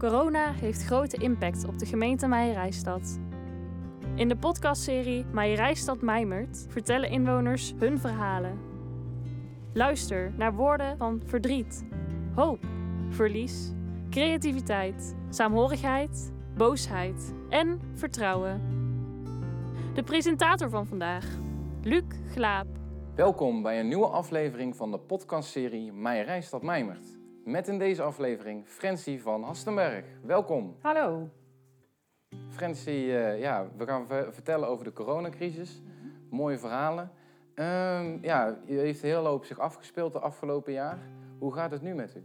Corona heeft grote impact op de gemeente Meijerijstad. In de podcastserie Meijerijstad Mijmert vertellen inwoners hun verhalen. Luister naar woorden van verdriet, hoop, verlies, creativiteit, saamhorigheid, boosheid en vertrouwen. De presentator van vandaag, Luc Glaap. Welkom bij een nieuwe aflevering van de podcastserie Meijerijstad Mijmert. Met in deze aflevering Frensie van Hastenberg. Welkom. Hallo. Frensie, eh, ja, we gaan ver- vertellen over de coronacrisis. Mooie verhalen. Ehm, ja, u heeft hele hoop zich afgespeeld de afgelopen jaar. Hoe gaat het nu met u?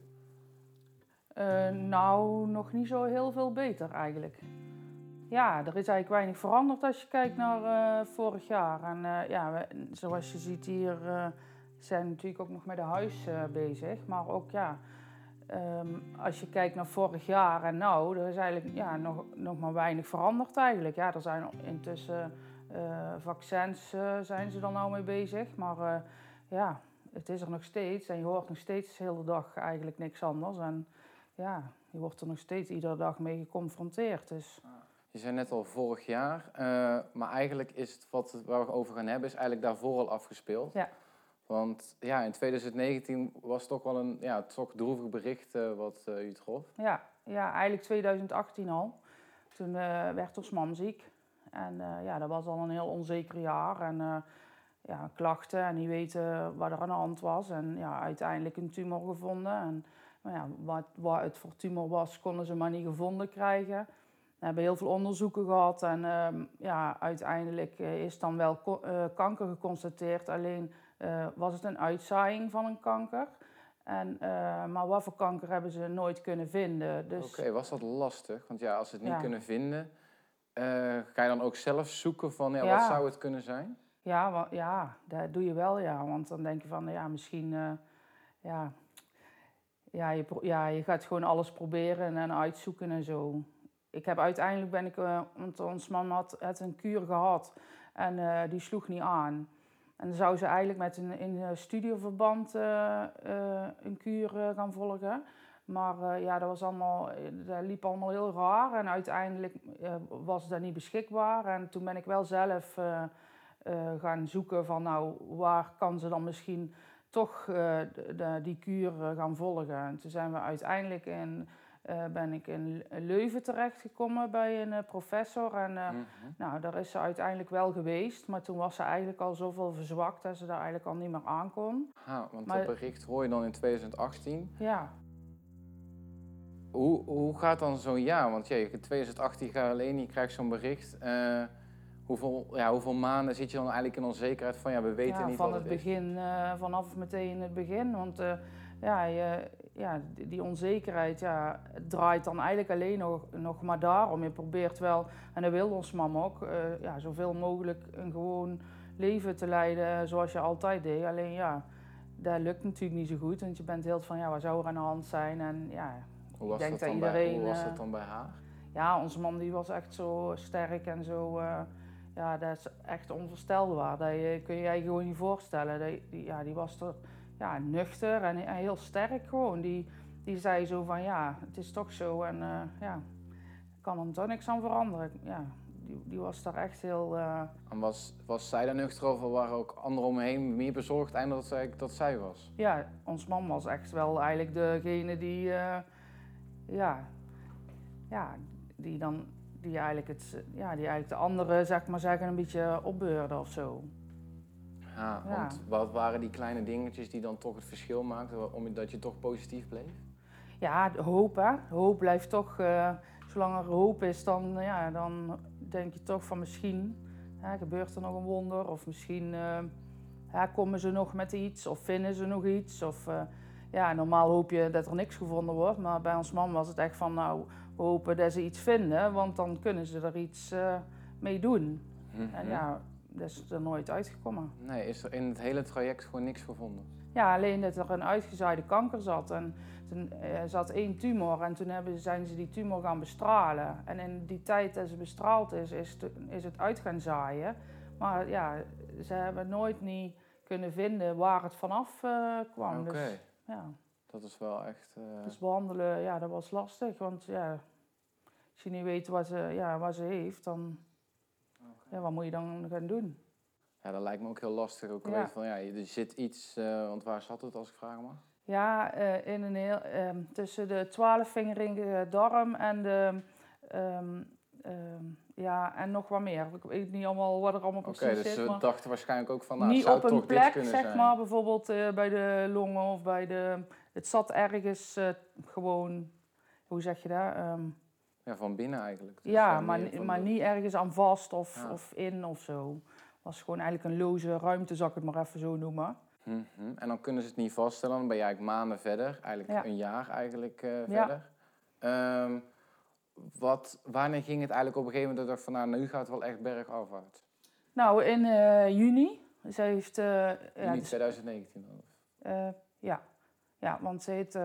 Eh, nou, nog niet zo heel veel beter eigenlijk. Ja, er is eigenlijk weinig veranderd als je kijkt naar eh, vorig jaar. En ja, we- zoals je ziet hier zijn we natuurlijk ook nog met de huis bezig. Maar ook ja, ehm, als je kijkt naar vorig jaar en nou, er is eigenlijk ja, nog, nog maar weinig veranderd eigenlijk. Ja, er zijn intussen eh, vaccins eh, zijn ze er nou mee bezig. Maar eh, ja, het is er nog steeds en je hoort nog steeds de hele dag eigenlijk niks anders. En ja, je wordt er nog steeds iedere dag mee geconfronteerd. Dus Je zei net al vorig jaar, maar eigenlijk is het wat waar we over gaan hebben, is eigenlijk daarvoor al afgespeeld. ja, Want ja, in 2019 was het toch wel een ja, toch droevig bericht wat eh, u trof. ja, ja, eigenlijk 2018 al. Toen eh, werd ons mam ziek. En eh, ja, dat was al een heel onzeker jaar. En ja, klachten en niet weten wat er aan de hand was. En ja, uiteindelijk een tumor gevonden. En nou ja, wat, wat het voor tumor was, konden ze maar niet gevonden krijgen. We hebben heel veel onderzoeken gehad en ehm, ja, uiteindelijk is dan wel kanker geconstateerd. Alleen eh, was het een uitzaaiing van een kanker. En, eh, maar wat voor kanker hebben ze nooit kunnen vinden. Dus Oké, was dat lastig? Want ja, als ze het niet Ja. kunnen vinden, eh, ga je dan ook zelf zoeken van ja, Ja. wat zou het kunnen zijn? ja, ja, dat doe je wel, ja. Want dan denk je van, ja, misschien... ja, ja, je, ja, je gaat gewoon alles proberen en uitzoeken en zo. Ik heb uiteindelijk ben ik, want ons man had, had een kuur gehad en die sloeg niet aan. En dan zou ze eigenlijk met een in een studioverband eh, eh, een kuur eh, gaan volgen. Maar ja, dat, was allemaal, dat liep allemaal heel raar en uiteindelijk was dat niet beschikbaar. En toen ben ik wel zelf gaan zoeken van nou, waar kan ze dan misschien toch de, die kuur gaan volgen. En toen zijn we uiteindelijk in, eh, ben ik in Leuven terechtgekomen bij een eh, professor. En Mhm. nou, daar is ze uiteindelijk wel geweest, maar toen was ze eigenlijk al zoveel verzwakt dat ze daar eigenlijk al niet meer aan kon. Ha, want Maar- dat bericht hoor je dan in 2018. Ja, Hoe, hoe gaat dan zo'n jaar? Want ja, in 2018 ga je alleen, je krijgt zo'n bericht. Hoeveel, ja, hoeveel maanden zit je dan eigenlijk in onzekerheid van ja, we weten ja niet van wat het het is? begin, vanaf meteen het begin. Want ja, je, ja, die onzekerheid ja, draait dan eigenlijk alleen nog, nog maar daarom. Je probeert wel, en dat wil ons mam ook, eh, ja, zoveel mogelijk een gewoon leven te leiden zoals je altijd deed. Alleen ja, dat lukt natuurlijk niet zo goed. Want je bent heel van, ja, wat zou er aan de hand zijn? En ja, Hoe was, ik denk dat, dan dat bij, iedereen, hoe was eh, dat dan bij haar? ja, onze man die was echt zo sterk en zo. eh, ja, dat is echt onvoorstelbaar. Dat je, kun je je gewoon niet voorstellen. Dat, die, ja, die was er ja, nuchter en, heel sterk gewoon. Die, die zei zo van ja, het is toch zo en eh, ja, ik kan er toch niks aan veranderen. Ja, die, die was daar echt heel. eh, En was, was zij daar nuchter over? Waren ook anderen om me heen meer bezorgd eindelijk dat zij, dat zij was? ja, ons man was echt wel eigenlijk degene die. eh, ja, ja, die dan. Die eigenlijk, het, ja, die eigenlijk de anderen, zeg maar zeggen, een beetje opbeurde of zo. Ja, Ja. want wat waren die kleine dingetjes die dan toch het verschil maakten, omdat je toch positief bleef? Ja, hoop hè. Hoop blijft toch, eh, zolang er hoop is, dan, ja, dan denk je toch van misschien hè, gebeurt er nog een wonder. Of misschien eh, hè, komen ze nog met iets of vinden ze nog iets. Of, eh, ja, normaal hoop je dat er niks gevonden wordt. Maar bij ons man was het echt van nou, we hopen dat ze iets vinden. Want dan kunnen ze er iets eh, mee doen. Mhm. En ja, dat is er nooit uitgekomen. Nee, is er in het hele traject gewoon niks gevonden? Ja, alleen dat er een uitgezaaide kanker zat. En toen eh, zat één tumor en toen hebben, zijn ze die tumor gaan bestralen. En in die tijd dat ze bestraald is, is, is het uit gaan zaaien. Maar ja, ze hebben nooit niet kunnen vinden waar het vanaf eh, kwam. Oké. Dus, ja. Dat Dat is wel echt... eh, Dus behandelen, ja, dat was lastig. Want ja, als je niet weet wat ze, ja, wat ze heeft, dan ja, wat moet je dan gaan doen? Ja, dat lijkt me ook heel lastig. Ook Ja. van, ja, er zit iets... eh, want waar zat het, als ik vragen mag? Ja, eh, in een heel, ehm, tussen de twaalfvingerige darm en de... ehm, ja, en nog wat meer. Ik weet niet allemaal wat er allemaal Oké, precies dus zit. we maar dachten waarschijnlijk ook van... Nou, niet zou op een toch dit plek, zeg zijn. maar, bijvoorbeeld eh, bij de longen of bij de... Het zat ergens eh, gewoon... Hoe zeg je dat? Ehm, Ja, van binnen eigenlijk. Dus, Ja, eh, maar, van maar niet ergens aan vast of, Ja. of in of zo. Het was gewoon eigenlijk een loze ruimte, zal ik het maar even zo noemen. Mhm. En dan kunnen ze het niet vaststellen. Dan ben je eigenlijk maanden verder. Eigenlijk Ja. een jaar eigenlijk eh, Ja. verder. Ehm, wat, wanneer ging het eigenlijk op een gegeven moment dat ik dacht van... Nou, nu gaat het wel echt bergafwaarts? Nou, in eh, juni. Ze heeft... eh, ja, Juni dus- 2019 dan? eh, ja. ja, want ze heeft...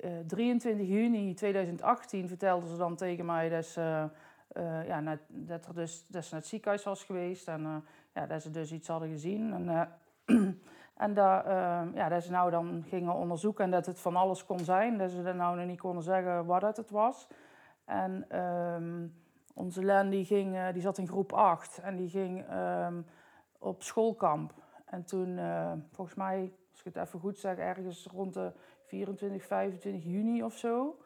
ehm, eh, 23 juni 2018 vertelde ze dan tegen mij dat ze, eh, ja, dat, er dus, dat ze naar het ziekenhuis was geweest. En eh, ja, dat ze dus iets hadden gezien. En, en dat, ja, dat ze nou dan gingen onderzoeken en dat het van alles kon zijn. Dat ze dat nou nog niet konden zeggen wat het, het was. En ehm, onze Len die, ging, die zat in groep 8 en die ging ehm, op schoolkamp. En toen, volgens mij, als ik het even goed zeg, ergens rond de 24, 25 juni of zo.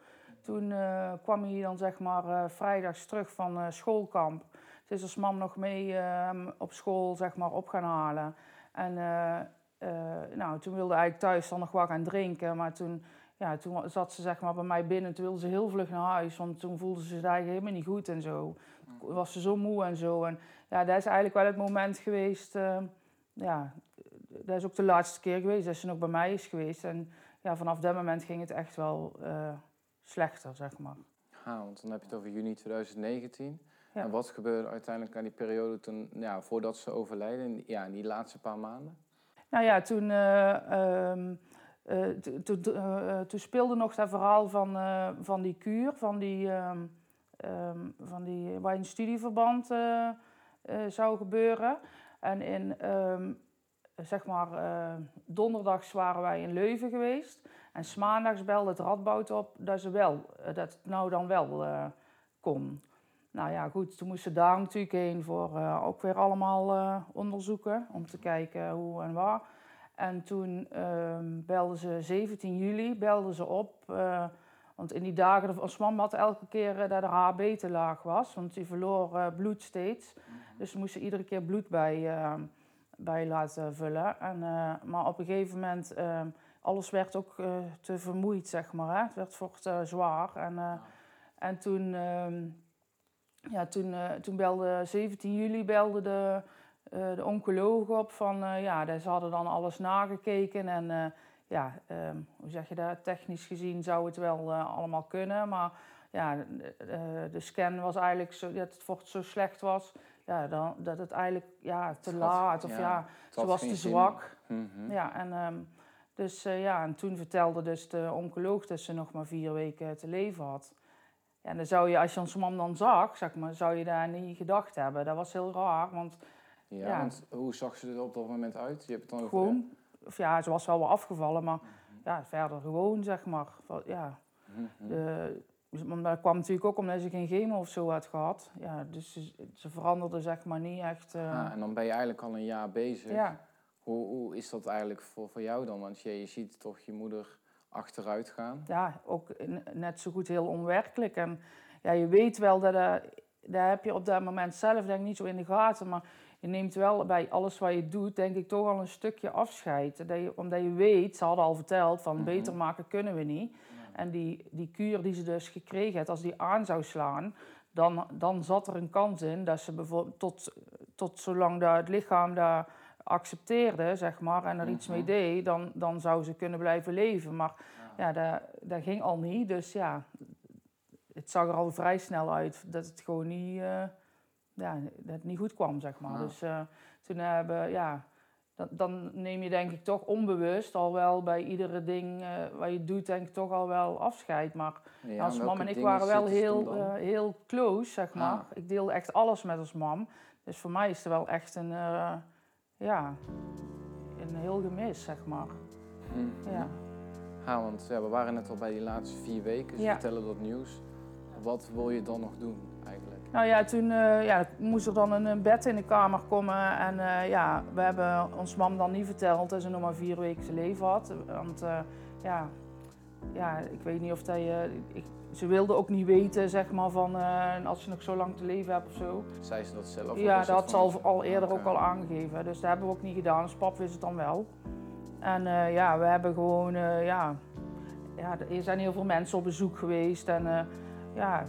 Toen eh, kwam hij dan zeg maar eh, vrijdags terug van eh, schoolkamp. Ze is als mam nog mee op school zeg maar op gaan halen. En nou, toen wilde eigenlijk thuis dan nog wat gaan drinken. Maar toen, ja, toen zat ze zeg maar bij mij binnen. Toen wilde ze heel vlug naar huis. Want toen voelde ze zich eigenlijk helemaal niet goed en zo. Toen was ze zo moe en zo. En ja, dat is eigenlijk wel het moment geweest... ja, dat is ook de laatste keer geweest dat ze nog bij mij is geweest. En ja, vanaf dat moment ging het echt wel eh, slechter, zeg maar. Ja, want dan heb je het over juni 2019. Ja. En wat gebeurde uiteindelijk aan die periode toen, ja, voordat ze overlijden? In, die- ja, in die laatste paar maanden? Nou ja, toen, eh, ehm, eh, toen speelde nog dat verhaal van, van die kuur, van die, ehm, ehm, van die, waar een studieverband zou gebeuren. En in, zeg maar, eh, donderdags waren wij in Leuven geweest. En 's maandags belde het Radboud op dat, ze wel, eh, dat het nou dan wel eh, kon. Nou ja, goed, toen moesten daar natuurlijk heen voor eh, ook weer allemaal eh, onderzoeken. Om te kijken hoe en waar. En toen ehm belden ze 17 juli belden ze op. eh, want in die dagen, ons mam had elke keer eh, dat de HB te laag was. Want die verloor eh, bloed steeds. Dus ze moesten iedere keer bloed bij, eh, bij laten vullen. En, eh, maar op een gegeven moment, eh, alles werd ook eh, te vermoeid, zeg maar. Hè? Het werd voor te zwaar. En, eh, en toen, ehm, ja, toen, eh, toen belde 17 juli belde de, eh, de oncoloog op van eh, ja, dat ze hadden dan alles nagekeken en eh, ja, ehm, hoe zeg je dat, technisch gezien zou het wel eh, allemaal kunnen, maar ja, de, de- de scan was eigenlijk zo, dat het vocht zo slecht was, ja, dan, dat het eigenlijk ja, te laat of ja, ze was te zwak. Mhm. Ja, en, ehm, dus, eh, ja, en toen vertelde dus de oncoloog dat ze nog maar vier weken te leven had. Ja, en dan zou je, als je onze mam dan zag, zeg maar, zou je daar niet gedacht hebben. Dat was heel raar, want Ja, Ja. want hoe zag ze er op dat moment uit? Je hebt het dan over- gewoon, of ja, ze was wel wel afgevallen, maar ja, verder gewoon, zeg maar. Ja, Mhm. de, want dat kwam natuurlijk ook omdat ze geen chemo of zo had gehad. Ja, dus ze, ze veranderde zeg maar niet echt. eh, Ah, en dan ben je eigenlijk al een jaar bezig. ja. Hoe, hoe is dat eigenlijk voor, voor jou dan? Want je, je ziet toch je moeder achteruit gaan. ja, ook net zo goed heel onwerkelijk. En ja, je weet wel dat, eh, daar heb je op dat moment zelf denk ik niet zo in de gaten, maar je neemt wel bij alles wat je doet, denk ik toch al een stukje afscheid. Dat je, omdat je weet, ze hadden al verteld, van Mhm. beter maken kunnen we niet. En die, die kuur die ze dus gekregen had, als die aan zou slaan, dan, dan zat er een kans in dat ze bijvoorbeeld tot, tot zolang dat het lichaam dat accepteerde, zeg maar, en er iets mee Mhm. deed, dan, dan zou ze kunnen blijven leven. Maar ja, dat, dat ging al niet. Dus ja, het zag er al vrij snel uit dat het gewoon niet, eh, ja, dat het niet goed kwam, zeg maar. Dus eh, toen hebben, ja, dan, dan neem je denk ik toch onbewust al wel bij iedere ding eh, wat je doet, denk ik toch al wel afscheid. Maar Ja, als mam en ik waren wel heel, eh, heel close, zeg maar. Ah. Ik deelde echt alles met ons mam. Dus voor mij is er wel echt een, eh, ja, een heel gemis, zeg maar. Mhm. Ja. Ja, want ja, we waren net al bij die laatste vier weken. Ze Ja. vertellen dat nieuws. Wat wil je dan nog doen? Nou ja, toen eh, ja, moest er dan een, bed in de kamer komen. En eh, ja, we hebben ons mam dan niet verteld dat ze nog maar vier weken te leven had. Want eh, ja, ja, ik weet niet of dat je... Ik, ze wilde ook niet weten, zeg maar, van als je nog zo lang te leven hebt of zo. Zei ze dat zelf? Ja, dat had ze al, eerder Oké. ook al aangegeven. Dus dat hebben we ook niet gedaan. Dus pap wist het dan wel. En ja, we hebben gewoon, ja, ja, er zijn heel veel mensen op bezoek geweest. En ja,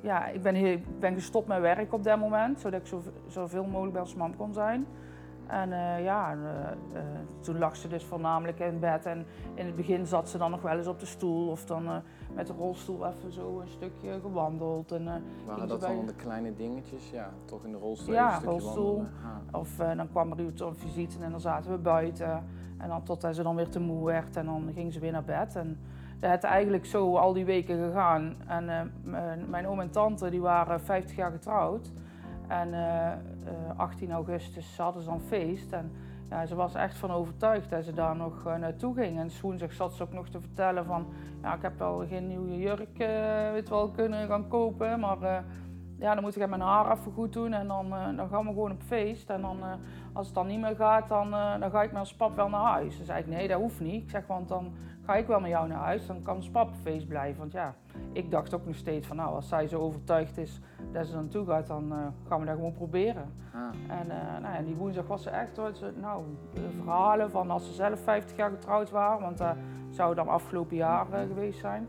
ja, ik ben, heel, ik ben gestopt met werk op dat moment, zodat ik zo, zoveel mogelijk bij ons mam kon zijn. En eh, ja, en, eh, eh, toen lag ze dus voornamelijk in bed. En in het begin zat ze dan nog wel eens op de stoel of dan met de rolstoel even zo een stukje gewandeld. En, Waren ging dat bij- dan de kleine dingetjes? Ja, toch in de rolstoel Ja, een stukje rolstoel. wandelen. Ah. Of dan kwam er iemand op visite en dan zaten we buiten. En dan totdat ze dan weer te moe werd en dan ging ze weer naar bed. En is eigenlijk zo al die weken gegaan. En eh, mijn, oom en tante die waren 50 jaar getrouwd. En eh, eh, 18 augustus hadden ze dan feest. En ja, ze was echt van overtuigd dat ze daar nog eh, naartoe ging. En woensdag zat ze ook nog te vertellen van... Ja, ik heb wel geen nieuwe jurk eh, weet wel, kunnen gaan kopen, maar... eh, ja, dan moet ik mijn haar even goed doen en dan, eh, dan gaan we gewoon op feest. En dan, eh, als het dan niet meer gaat, dan, eh, dan ga ik met ons pap wel naar huis. Dan zei ik, nee, dat hoeft niet. Ik zeg, want dan ga ik wel met jou naar huis. Dan kan pap feest blijven. Want ja, ik dacht ook nog steeds van, nou, als zij zo overtuigd is dat ze er naartoe gaat, dan eh, gaan we dat gewoon proberen. Ah. En eh, nou ja, die woensdag was ze echt, hoor, ze, nou, eh, verhalen van als ze zelf 50 jaar getrouwd waren. Want dat zou dan afgelopen jaar eh, geweest zijn.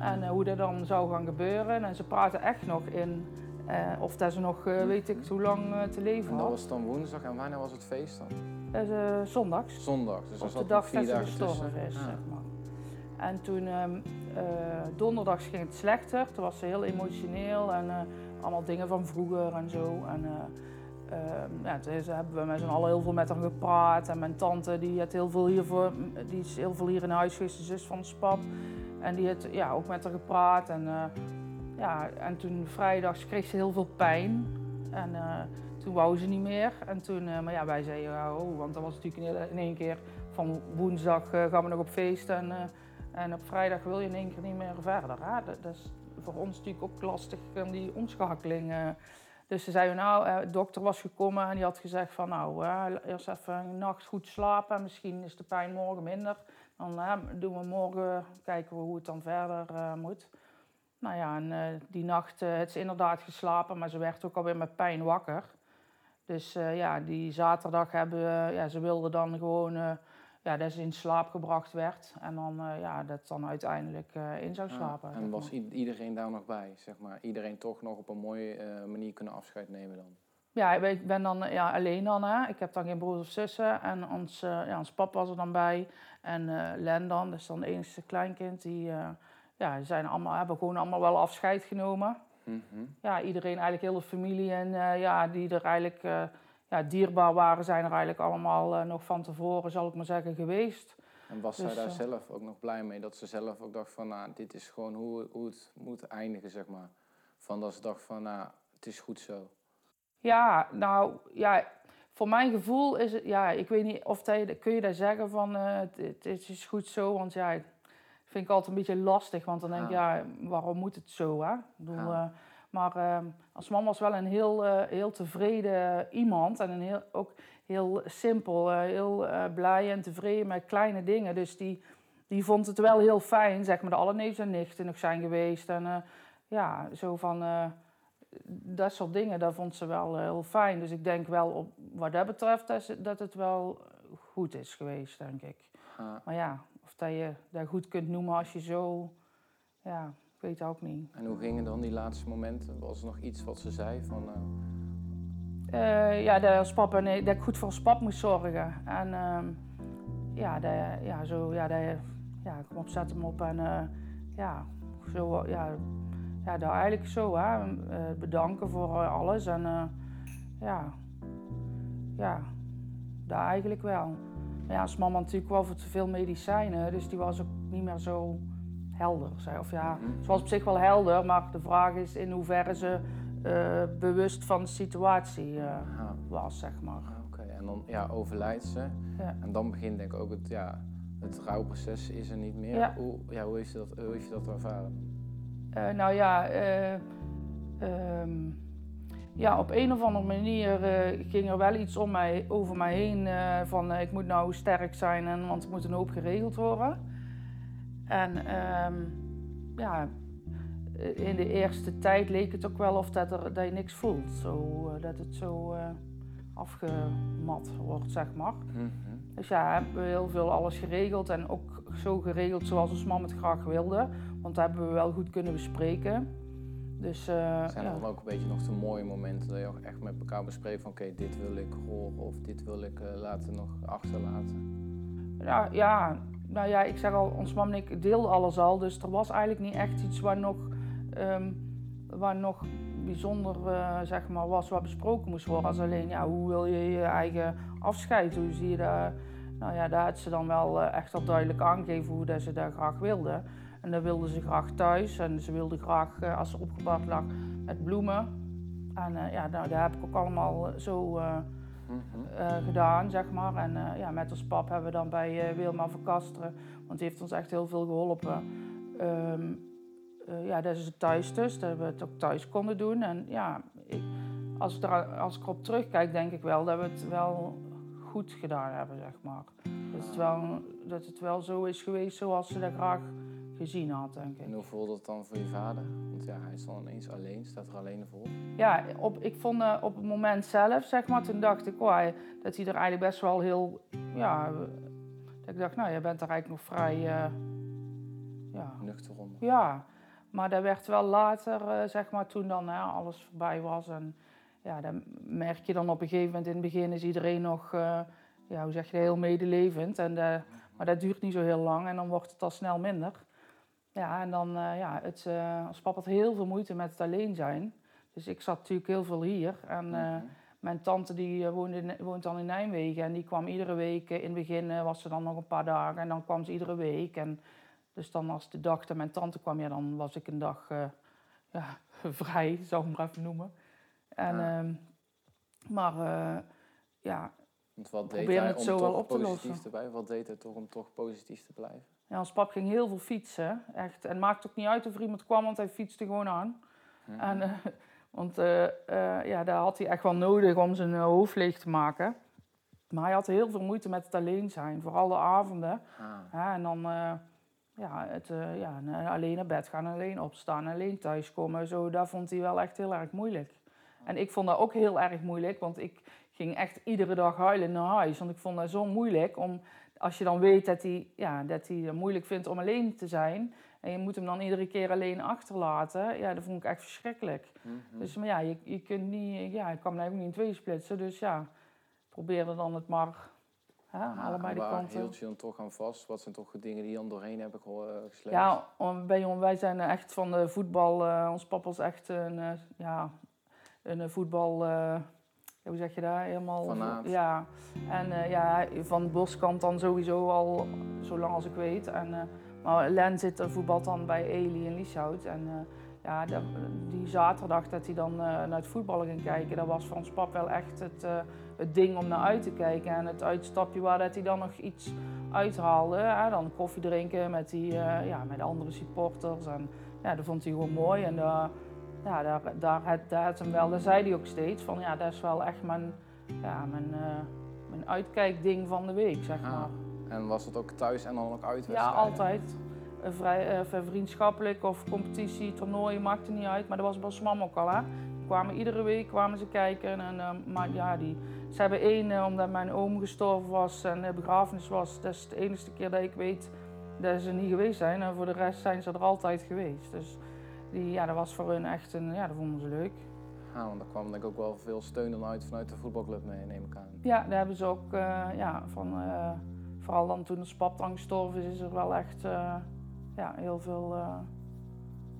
En eh, hoe dat dan zou gaan gebeuren. En ze praten echt nog in eh, of dat ze nog, eh, weet ik, hoe lang eh, te leven En dat was dan woensdag en wanneer was het feest dan? Is eh, zondags. Zondag, dus op de dag dat ze gestorven is, zeg maar. En toen, eh, donderdags ging het slechter. Toen was ze heel emotioneel en eh, allemaal dingen van vroeger en zo. En, eh, ehm, ja, toen is- hebben we met z'n allen heel veel met haar gepraat. En mijn tante die, had heel veel hiervoor, die is heel veel hier in huis geweest, de zus van ons pap. En die had ja, ook met haar gepraat. En, eh, ja, en toen vrijdags kreeg ze heel veel pijn. En eh, toen wou ze niet meer. En toen, eh, maar ja, wij zeiden, oh, want dat was natuurlijk in, één keer van woensdag eh, gaan we nog op feest. En, eh, en op vrijdag wil je in één keer niet meer verder. Dat, is voor ons natuurlijk ook lastig, die omschakeling. Dus ze zeiden, nou, de dokter was gekomen en die had gezegd van, nou, eerst even een nacht goed slapen. Misschien is de pijn morgen minder. Dan doen we morgen, kijken we hoe het dan verder moet. Nou ja, en die nacht eh heeft ze inderdaad geslapen, maar ze werd ook alweer met pijn wakker. Dus eh, ja, die zaterdag hebben we, ja, ze wilde dan gewoon eh, ja, dat ze in slaap gebracht werd. En dan, eh, ja, dat dan uiteindelijk eh, in zou slapen. en was iedereen daar nog bij, zeg maar? Iedereen toch nog op een mooie eh, manier kunnen afscheid nemen dan? Ja, ik ben dan eh, ja, alleen dan. Hè. Ik heb dan geen broers of zussen. En ons, eh, ja, ons pap was er dan bij. En eh Len dan, dat is dan het enige kleinkind. Die, eh, ja, zijn allemaal, hebben gewoon allemaal wel afscheid genomen. Mhm. ja, iedereen, eigenlijk heel de familie en eh, ja, die er eigenlijk eh, ja, dierbaar waren, zijn er eigenlijk allemaal eh, nog van tevoren, zal ik maar zeggen, geweest. En was Dus, zij daar eh, zelf ook nog blij mee? Dat ze zelf ook dacht van, nou, dit is gewoon hoe, hoe het moet eindigen, zeg maar. Van dat ze dacht van, nou, het is goed zo. Ja, nou ja, voor mijn gevoel is het, ja, ik weet niet of dat kun je dat zeggen van het, het is goed zo, want ja, vind ik altijd een beetje lastig, want dan denk ik, ja, waarom moet het zo, hè? Ik bedoel, Ja. eh, maar eh, als man was wel een heel, eh, heel tevreden iemand en een heel, ook heel simpel, eh, heel blij en tevreden met kleine dingen. Dus die, die vond het wel heel fijn, zeg maar, de alle neefs en nichten nog zijn geweest. En ja, zo van, dat soort dingen, dat vond ze wel heel fijn. Dus ik denk wel, op, wat dat betreft, dat, dat het wel goed is geweest, denk ik. Maar ja, dat je dat goed kunt noemen als je zo, ja, ik weet het ook niet. en hoe gingen dan die laatste momenten? Was er nog iets wat ze zei van, nou, Eh, ja, dat, als papa, nee, dat ik goed voor ons pap moest zorgen. En ehm, ja, dat, ja, zo, ja, dat, ja, kom op, zet hem op en eh, ja, zo, ja, ja, dat eigenlijk zo, hè. Eh, bedanken voor eh, alles en eh, ja, ja, dat eigenlijk wel. Maar ja, als mama natuurlijk wel voor te veel medicijnen, dus die was ook niet meer zo helder. Zei. Of ja, ze was op zich wel helder, maar de vraag is in hoeverre ze eh, bewust van de situatie eh, was, zeg maar. ah, oké. En dan, ja, overlijdt ze. Ja. En dan begint denk ik ook het, ja, het rouwproces is er niet meer. Ja. Hoe, ja, hoe, heeft je dat, hoe heeft je dat ervaren? Eh, nou ja, eh, ehm, ja, op een of andere manier eh, ging er wel iets om mij, over mij heen eh, van eh, ik moet nou sterk zijn, en, want er moet een hoop geregeld worden. En ehm, ja, in de eerste tijd leek het ook wel of dat, er, dat je niks voelt. Zo, dat het zo afgemat wordt, zeg maar. Mhm. Dus ja, hebben we heel veel alles geregeld en ook zo geregeld zoals ons man het graag wilde. Want dat hebben we wel goed kunnen bespreken. Dus eh, Zijn er dan ook een beetje nog de mooie momenten dat je ook echt met elkaar bespreekt van oké, dit wil ik horen of dit wil ik eh, laten nog achterlaten? Ja, ja, nou ja, ik zeg al, ons man en ik deelden alles al. Dus er was eigenlijk niet echt iets waar nog, ehm, waar nog bijzonder eh, zeg maar, was wat besproken moest worden. Als alleen, ja, hoe wil je je eigen afscheid? Hoe zie je dat? Nou ja, daar had ze dan wel echt al duidelijk aangegeven hoe dat ze dat graag wilde. En dat wilde ze graag thuis. En ze wilde graag, eh, als ze opgebouwd lag, met bloemen. En eh, ja, nou, dat heb ik ook allemaal eh, zo... Mhm. gedaan, zeg maar. En ja, met ons pap hebben we dan bij Wilma van Kasteren, want die heeft ons echt heel veel geholpen. Ehm, eh, ja, dat is het thuis dus, dat we het ook thuis konden doen. En ja, ik, als, ik er, als ik erop terugkijk, denk ik wel dat we het wel goed gedaan hebben, zeg maar. Dat het wel, dat het wel zo is geweest zoals ze dat graag gezien had, denk ik. En hoe voelde het dan voor je vader? Want ja, hij is dan ineens alleen, staat er alleen voor. Ja, op, ik vond eh, op het moment zelf, zeg maar, toen dacht ik, oh, hij- dat hij er eigenlijk best wel heel, ja, eh, dat ik dacht, nou, je bent er eigenlijk nog vrij, eh, ja, Nuchter onder. ja. Maar dat werd wel later, zeg maar, toen dan hè, alles voorbij was. En ja, dan merk je dan op een gegeven moment, in het begin is iedereen nog, ja, hoe zeg je heel medelevend. En, maar dat duurt niet zo heel lang en dan wordt het al snel minder. Ja, en dan, eh, ja, het, eh ons papa had heel veel moeite met het alleen zijn. Dus ik zat natuurlijk heel veel hier. En eh, Mhm. mijn tante die eh, woonde, woont dan in Nijmegen en die kwam iedere week. eh, In het begin eh, was ze dan nog een paar dagen en dan kwam ze iedere week. En dus dan als de dag dat mijn tante kwam, ja, dan was ik een dag eh, ja, vrij, zou ik maar even noemen. En, Ja. ehm, maar eh, ja, Want wat deed Proberen hij het om zo toch wel op te positief lossen. te blijven? Wat deed hij toch om toch positief te blijven? Ja, ons pap ging heel veel fietsen. Echt. En het maakt ook niet uit of er iemand kwam, want hij fietste gewoon aan. Mhm. En, eh, want eh, eh, ja, daar had hij echt wel nodig om zijn hoofd leeg te maken. Maar hij had heel veel moeite met het alleen zijn, vooral de avonden. Ah. En dan ja, het, ja, en alleen naar bed gaan, alleen opstaan, alleen thuiskomen. Zo, dat vond hij wel echt heel erg moeilijk. En ik vond dat ook heel erg moeilijk, want ik ging echt iedere dag huilen naar huis. Want ik vond dat zo moeilijk om, als je dan weet dat hij, ja, dat hij het moeilijk vindt om alleen te zijn. En je moet hem dan iedere keer alleen achterlaten. Ja, dat vond ik echt verschrikkelijk. Mhm. Dus maar ja, je, je kunt niet, ja, ik kan ook niet in twee splitsen. Dus ja, probeerde dan het maar, hè, Ah, allebei de waar kanten. hield je dan toch aan vast? Wat zijn toch de dingen die je dan doorheen hebben geho- eh, gesleept? Ja, bij wij zijn echt van de voetbal. eh, ons papa is echt een, eh, ja, een voetbal. ja, hoe zeg je dat? Helemaal. Fanaat. Ja. En eh, ja, van boskant dan sowieso al zo lang als ik weet. En, eh, maar Len zit er voetbalt dan bij Eli in Lieshout. En eh, ja, die zaterdag dat hij dan naar het voetballen ging kijken, dat was voor ons pap wel echt het, het ding om naar uit te kijken. En het uitstapje waar dat hij dan nog iets uithaalde. Hè? Dan koffie drinken met, die, ja, met de andere supporters. En ja, dat vond hij gewoon mooi. En ja, daar, daar, had, daar had hem wel, daar zei hij ook steeds van ja, dat is wel echt mijn, ja, mijn, eh, mijn uitkijkding van de week, zeg Ah, maar. En was dat ook thuis en dan ook uit Ja, altijd. Vrij, eh, vriendschappelijk of competitie, toernooien, maakte niet uit. Maar dat was bij ons mam ook al, hè. Kwamen iedere week kwamen ze kijken. En, eh, maar ja, die, ze hebben één, omdat mijn oom gestorven was en de begrafenis was. Dat is de enige keer dat ik weet dat ze niet geweest zijn. En voor de rest zijn ze er altijd geweest. Dus die, ja, dat was voor hun echt een, ja, dat vonden ze leuk. Ah, want daar kwam denk ik ook wel veel steun dan uit vanuit de voetbalclub mee, neem ik aan. Ja, daar hebben ze ook, eh, ja, van, eh, vooral dan toen ons pap dan gestorven is, is er wel echt eh, ja, heel veel, ja.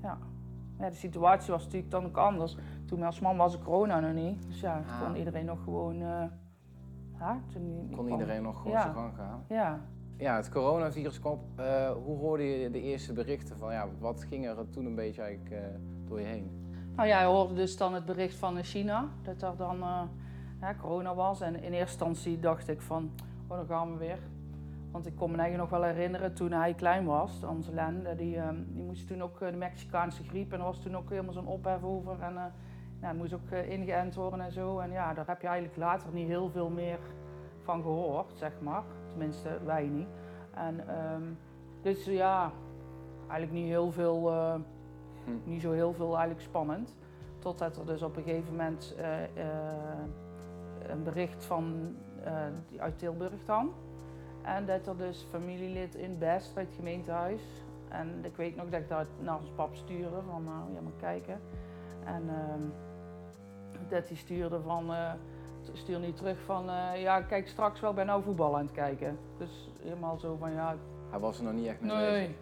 ja. De situatie was natuurlijk dan ook anders. Toen als man was er corona nog niet, dus ja, Ah. kon iedereen nog gewoon, ja, toen die, die Kon kwam. iedereen nog gewoon Ja. zijn gang gaan. Ja. Ja, het coronavirus kwam. Eh, hoe hoorde je de eerste berichten van, ja, wat ging er toen een beetje eigenlijk eh, door je heen? Nou ja, je hoorde dus dan het bericht van eh, China, dat er dan corona was. En in eerste instantie dacht ik van, oh, dan gaan we weer. Want ik kon me eigenlijk nog wel herinneren toen hij klein was, onze Len, die, ehm, die moest toen ook de Mexicaanse griep en er was toen ook helemaal zo'n ophef over. En nou, moest ook ingeënt worden en zo. En ja, daar heb je eigenlijk later niet heel veel meer van gehoord, zeg maar. Tenminste, wij niet. En um, dus ja, eigenlijk niet heel veel, uh, hm. niet zo heel veel eigenlijk spannend. Totdat er dus op een gegeven moment uh, een bericht van uit Tilburg dan. En dat er dus familielid in Best bij het gemeentehuis. En ik weet nog dat ik daar naar ons pap stuurde van nou, ja maar kijken. En uh, dat hij stuurde van, stuur niet terug van uh, ja kijk straks wel bij nou voetbal aan het kijken. Dus helemaal zo van ja. Hij was er nog niet echt mee nee. bezig.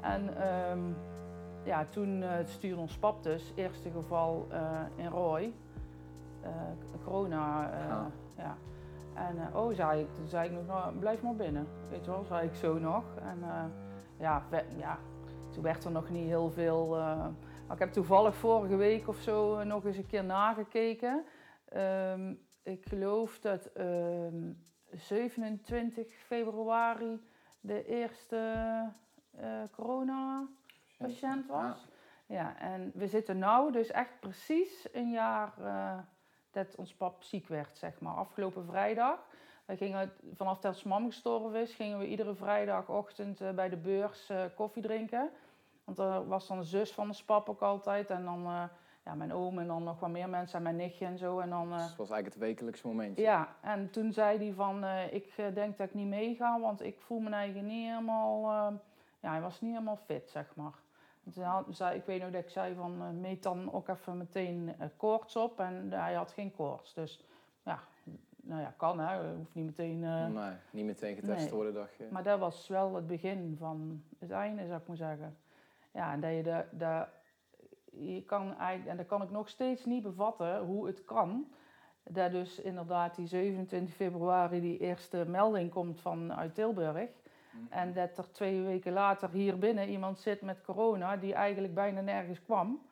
En um, ja, toen uh, stuurde ons pap dus, eerste geval in Rooi, corona. Ja. ja. En oh, zei ik, toen zei ik nog, nou, blijf maar binnen. Weet je wel, zei ik zo nog. En ja, ja, toen werd er nog niet heel veel. Ik heb toevallig vorige week of zo nog eens een keer nagekeken. Um, ik geloof dat um, 27 februari de eerste corona-patiënt was. Ja. ja, en we zitten nu dus echt precies een jaar dat ons pap ziek werd, zeg maar. Afgelopen vrijdag. Wij gingen vanaf dat zijn mam gestorven is, gingen we iedere vrijdagochtend uh, bij de beurs uh, koffie drinken. Want er was dan de zus van ons pap ook altijd. En dan uh, ja, mijn oom en dan nog wat meer mensen en mijn nichtje en zo. En dan, dus het was eigenlijk het wekelijkse momentje. Ja, en toen zei hij van, ik denk dat ik niet meega, want ik voel me eigen niet helemaal... ja, hij was niet helemaal fit, zeg maar. Zei, ik weet nog dat ik zei van meet dan ook even meteen koorts op. En hij had geen koorts. Dus ja, nou ja, kan hè. Hoeft niet meteen... Nee, niet meteen getest nee. worden, dacht je. Maar dat was wel het begin van het einde, zou ik maar zeggen. Ja, en dat je de, de, je kan eigenlijk, en dat kan ik nog steeds niet bevatten hoe het kan. Dat dus inderdaad die 27 februari die eerste melding komt vanuit Tilburg. Mhm. En dat er twee weken later hier binnen iemand zit met corona die eigenlijk bijna nergens kwam.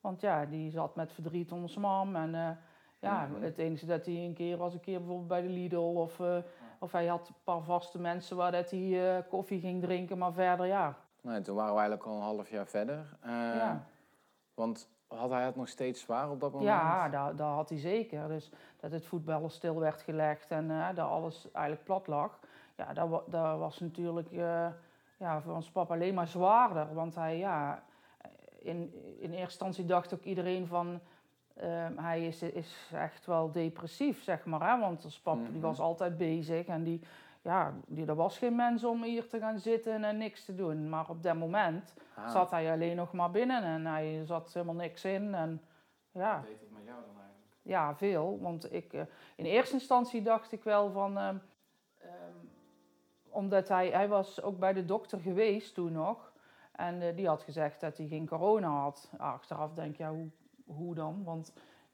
Want ja, die zat met verdriet onder zijn mam. En uh, ja, mm -hmm. het enige dat hij een keer was een keer bijvoorbeeld bij de Lidl. Of, uh, of hij had een paar vaste mensen waar dat hij uh, koffie ging drinken. Maar verder ja. Nee, toen waren we eigenlijk al een half jaar verder. ja. Want had hij het nog steeds zwaar op dat moment? Ja, dat, dat had hij zeker. Dus dat het voetballen stil werd gelegd en dat alles eigenlijk plat lag ja, dat, dat was natuurlijk uh, ja, voor ons papa alleen maar zwaarder. Want hij, ja, in, in eerste instantie dacht ook iedereen van... Uh, hij is, is echt wel depressief, zeg maar. Hè? Want ons pap mm -hmm. die mhm. was altijd bezig en die, ja, die, er was geen mens om hier te gaan zitten en niks te doen. Maar op dat moment ah. zat hij alleen nog maar binnen en hij zat helemaal niks in. En, ja. Wat deed het met jou dan eigenlijk? Ja, veel. Want ik, uh, in eerste instantie dacht ik wel van... Uh, omdat hij, hij was ook bij de dokter geweest toen nog. En uh, die had gezegd dat hij geen corona had. Achteraf denk je, ja, hoe, hoe dan? Want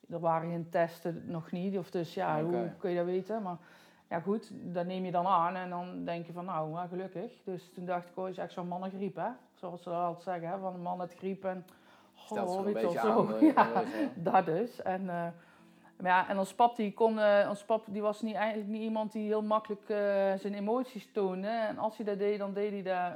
er waren geen testen nog niet. Of dus ja, okay. hoe kun je dat weten? Maar ja goed, dat neem je dan aan en dan denk je van nou, maar gelukkig. Dus toen dacht ik, oh, is echt zo'n mannengriep hè. Zoals ze dat altijd zeggen, hè? van een man met griep en... Oh, weet je zo. Aan, ja, dat dus. En... Uh, maar ja, en ons pap, die, kon, uh, ons pap die was niet, eigenlijk niet iemand die heel makkelijk uh, zijn emoties toonde. En als hij dat deed, dan deed hij dat,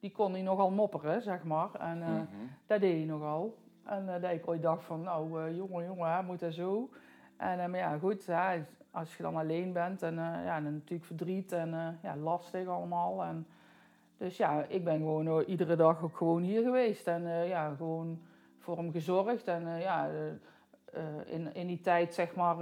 die kon hij nogal mopperen, zeg maar. En mm -hmm. dat deed hij nogal. En dat ik ooit dacht van, nou jongen, jongen, moet dat zo? En maar ja, goed, ja, als je dan alleen bent en ja, dan natuurlijk verdriet en ja, lastig allemaal. En, dus ja, ik ben gewoon iedere dag ook gewoon hier geweest en ja, gewoon voor hem gezorgd. En ja in, in die tijd, zeg maar.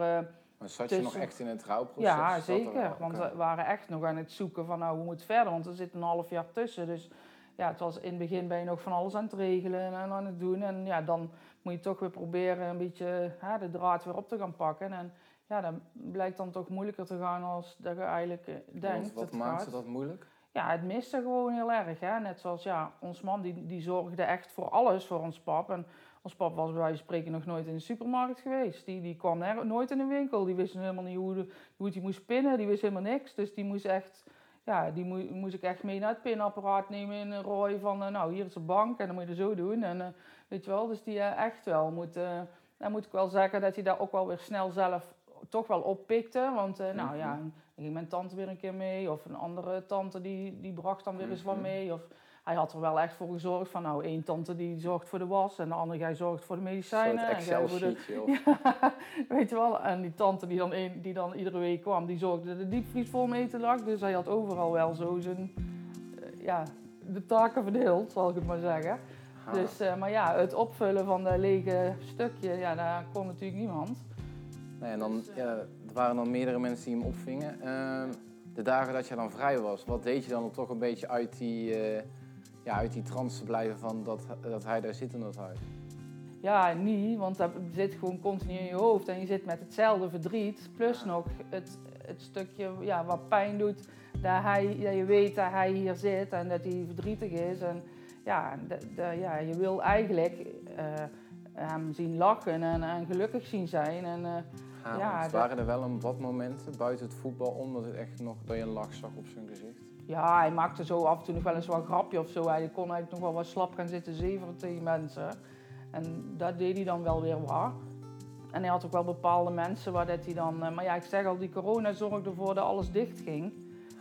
Maar zat je nog echt in het rouwproces? Ja, zeker. Want we waren echt nog aan het zoeken van, nou, hoe moet het verder? Want er zit een half jaar tussen. Dus ja, het was in het begin ben je nog van alles aan het regelen en aan het doen. En ja, dan moet je toch weer proberen een beetje hè, de draad weer op te gaan pakken. En ja, dan blijkt dan toch moeilijker te gaan als dat je eigenlijk denkt. Wat, wat maakte dat moeilijk? Ja, het miste gewoon heel erg. Hè? Net zoals ja, ons man, die, die zorgde echt voor alles voor ons pap. En ons pap was bij wijze van spreken nog nooit in de supermarkt geweest. Die, die kwam er, nooit in een winkel. Die wist helemaal niet hoe, de, hoe hij moest pinnen. Die wist helemaal niks. Dus die moest echt... Ja, die moest, moest ik echt mee naar het pinapparaat nemen in een rooi van... Uh, nou, hier is de bank en dan moet je het zo doen. En uh, weet je wel, dus die uh, echt wel moet... dan moet ik wel zeggen dat hij daar ook wel weer snel zelf toch wel oppikte. Want nou ja, mhm. Dan ging mijn tante weer een keer mee. Of een andere tante die, die bracht dan weer eens wat Mhm. mee. Of hij had er wel echt voor gezorgd van nou, één tante die zorgt voor de was en de andere jij zorgt voor de medicijnen. en jij voor de, ja, weet je wel. En die tante die dan, een, die dan iedere week kwam, die zorgde de diepvries vol mee te lag. Dus hij had overal wel zo zijn, eh, ja, de taken verdeeld, zal ik het maar zeggen. Ah. Dus, eh, maar ja, het opvullen van dat lege stukje, ja, daar kon natuurlijk niemand. En dan, eh, ja, er waren dan meerdere mensen die hem opvingen. Ehm, de dagen dat je dan vrij was, wat deed je dan om toch een beetje uit die, eh, ja, uit die trance te blijven van dat, dat hij daar zit in dat huis? Ja, niet, want dat zit gewoon continu in je hoofd en je zit met hetzelfde verdriet. Plus nog het, het stukje ja, wat pijn doet, dat, hij, dat je weet dat hij hier zit en dat hij verdrietig is. En ja, dat, dat- ja je wil eigenlijk eh, hem zien lachen en, en gelukkig zien zijn. En, eh, Ah, Ja, dat- waren er wel een wat momenten buiten het voetbal om dat het echt nog dat je een lach zag op zijn gezicht? ja, hij maakte zo af en toe nog wel eens een grapje of zo. Hij kon eigenlijk nog wel wat slap gaan zitten zeveren tegen mensen. En dat deed hij dan wel weer waar. En hij had ook wel bepaalde mensen waar dat hij dan... eh, Maar ja, ik zeg al, die corona zorgde ervoor dat alles dicht ging.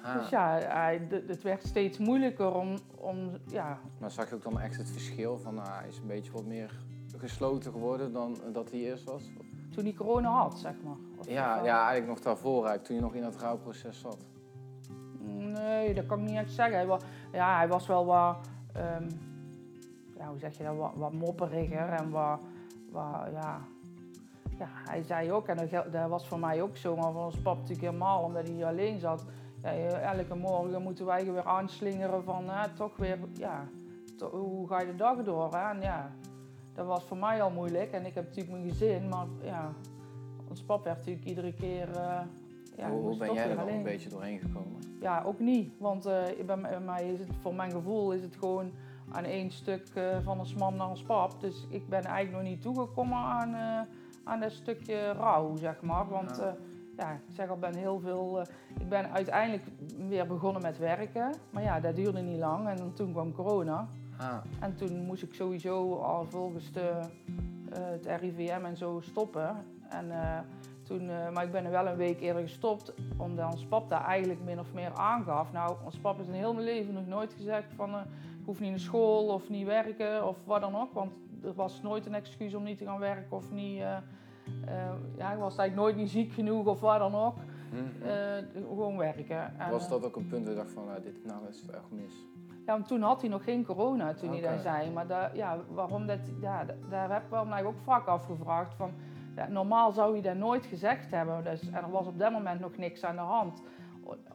Ah, Dus ja, hij, het werd steeds moeilijker om... om ja, Maar zag je ook dan echt het verschil van nou, hij is een beetje wat meer gesloten geworden dan dat hij eerst was? toen hij corona had, zeg maar. Of- Ja, ja eigenlijk nog daarvoor, eigenlijk, toen je nog in dat rouwproces zat. Nee, dat kan ik niet echt zeggen. Hij was, ja, hij was wel wat... ehm, ja, hoe zeg je dat? Wat, wat mopperiger en wat... wat ja, ja, hij zei ook, en dat, was voor mij ook zo, maar voor ons pap natuurlijk helemaal, omdat hij hier alleen zat. Ja, elke morgen moeten wij weer aanslingeren van, hè, toch weer, ja, to- hoe ga je de dag door? Hè? En ja, dat was voor mij al moeilijk. En ik heb natuurlijk mijn gezin, maar ja, ons pap werd natuurlijk iedere keer, eh, ja, hoe ben jij er dan een beetje doorheen gekomen? Ja, ook niet. Want eh, bij, mij- bij mij is het, voor mijn gevoel is het gewoon aan één stuk eh, van ons mam naar ons pap. Dus ik ben eigenlijk nog niet toegekomen aan, eh, aan dat stukje rouw, zeg maar. Want Ja. eh, ja, ik zeg al, ben heel veel... eh, ik ben uiteindelijk weer begonnen met werken. Maar ja, dat duurde niet lang. En dan, toen kwam corona. Ah, En toen moest ik sowieso al volgens de, eh, het RIVM en zo stoppen. En, eh, toen, eh, maar ik ben er wel een week eerder gestopt, omdat ons pap daar eigenlijk min of meer aangaf. Nou, ons pap is in heel mijn leven nog nooit gezegd van eh, ik hoef niet naar school of niet werken of wat dan ook. Want er was nooit een excuus om niet te gaan werken of niet... ja, ik was eigenlijk nooit niet ziek genoeg of wat dan ook. mhm. Gewoon werken. En, Was dat ook een punt dat je dacht van nou, dit nou is het echt mis? Ja, toen had hij nog geen corona toen hij dat zei. Maar daar, ja, waarom dat, ja, da- daar heb ik wel mij ook vaak afgevraagd. Van, ja, normaal zou hij dat nooit gezegd hebben. Dus, en er was op dat moment nog niks aan de hand.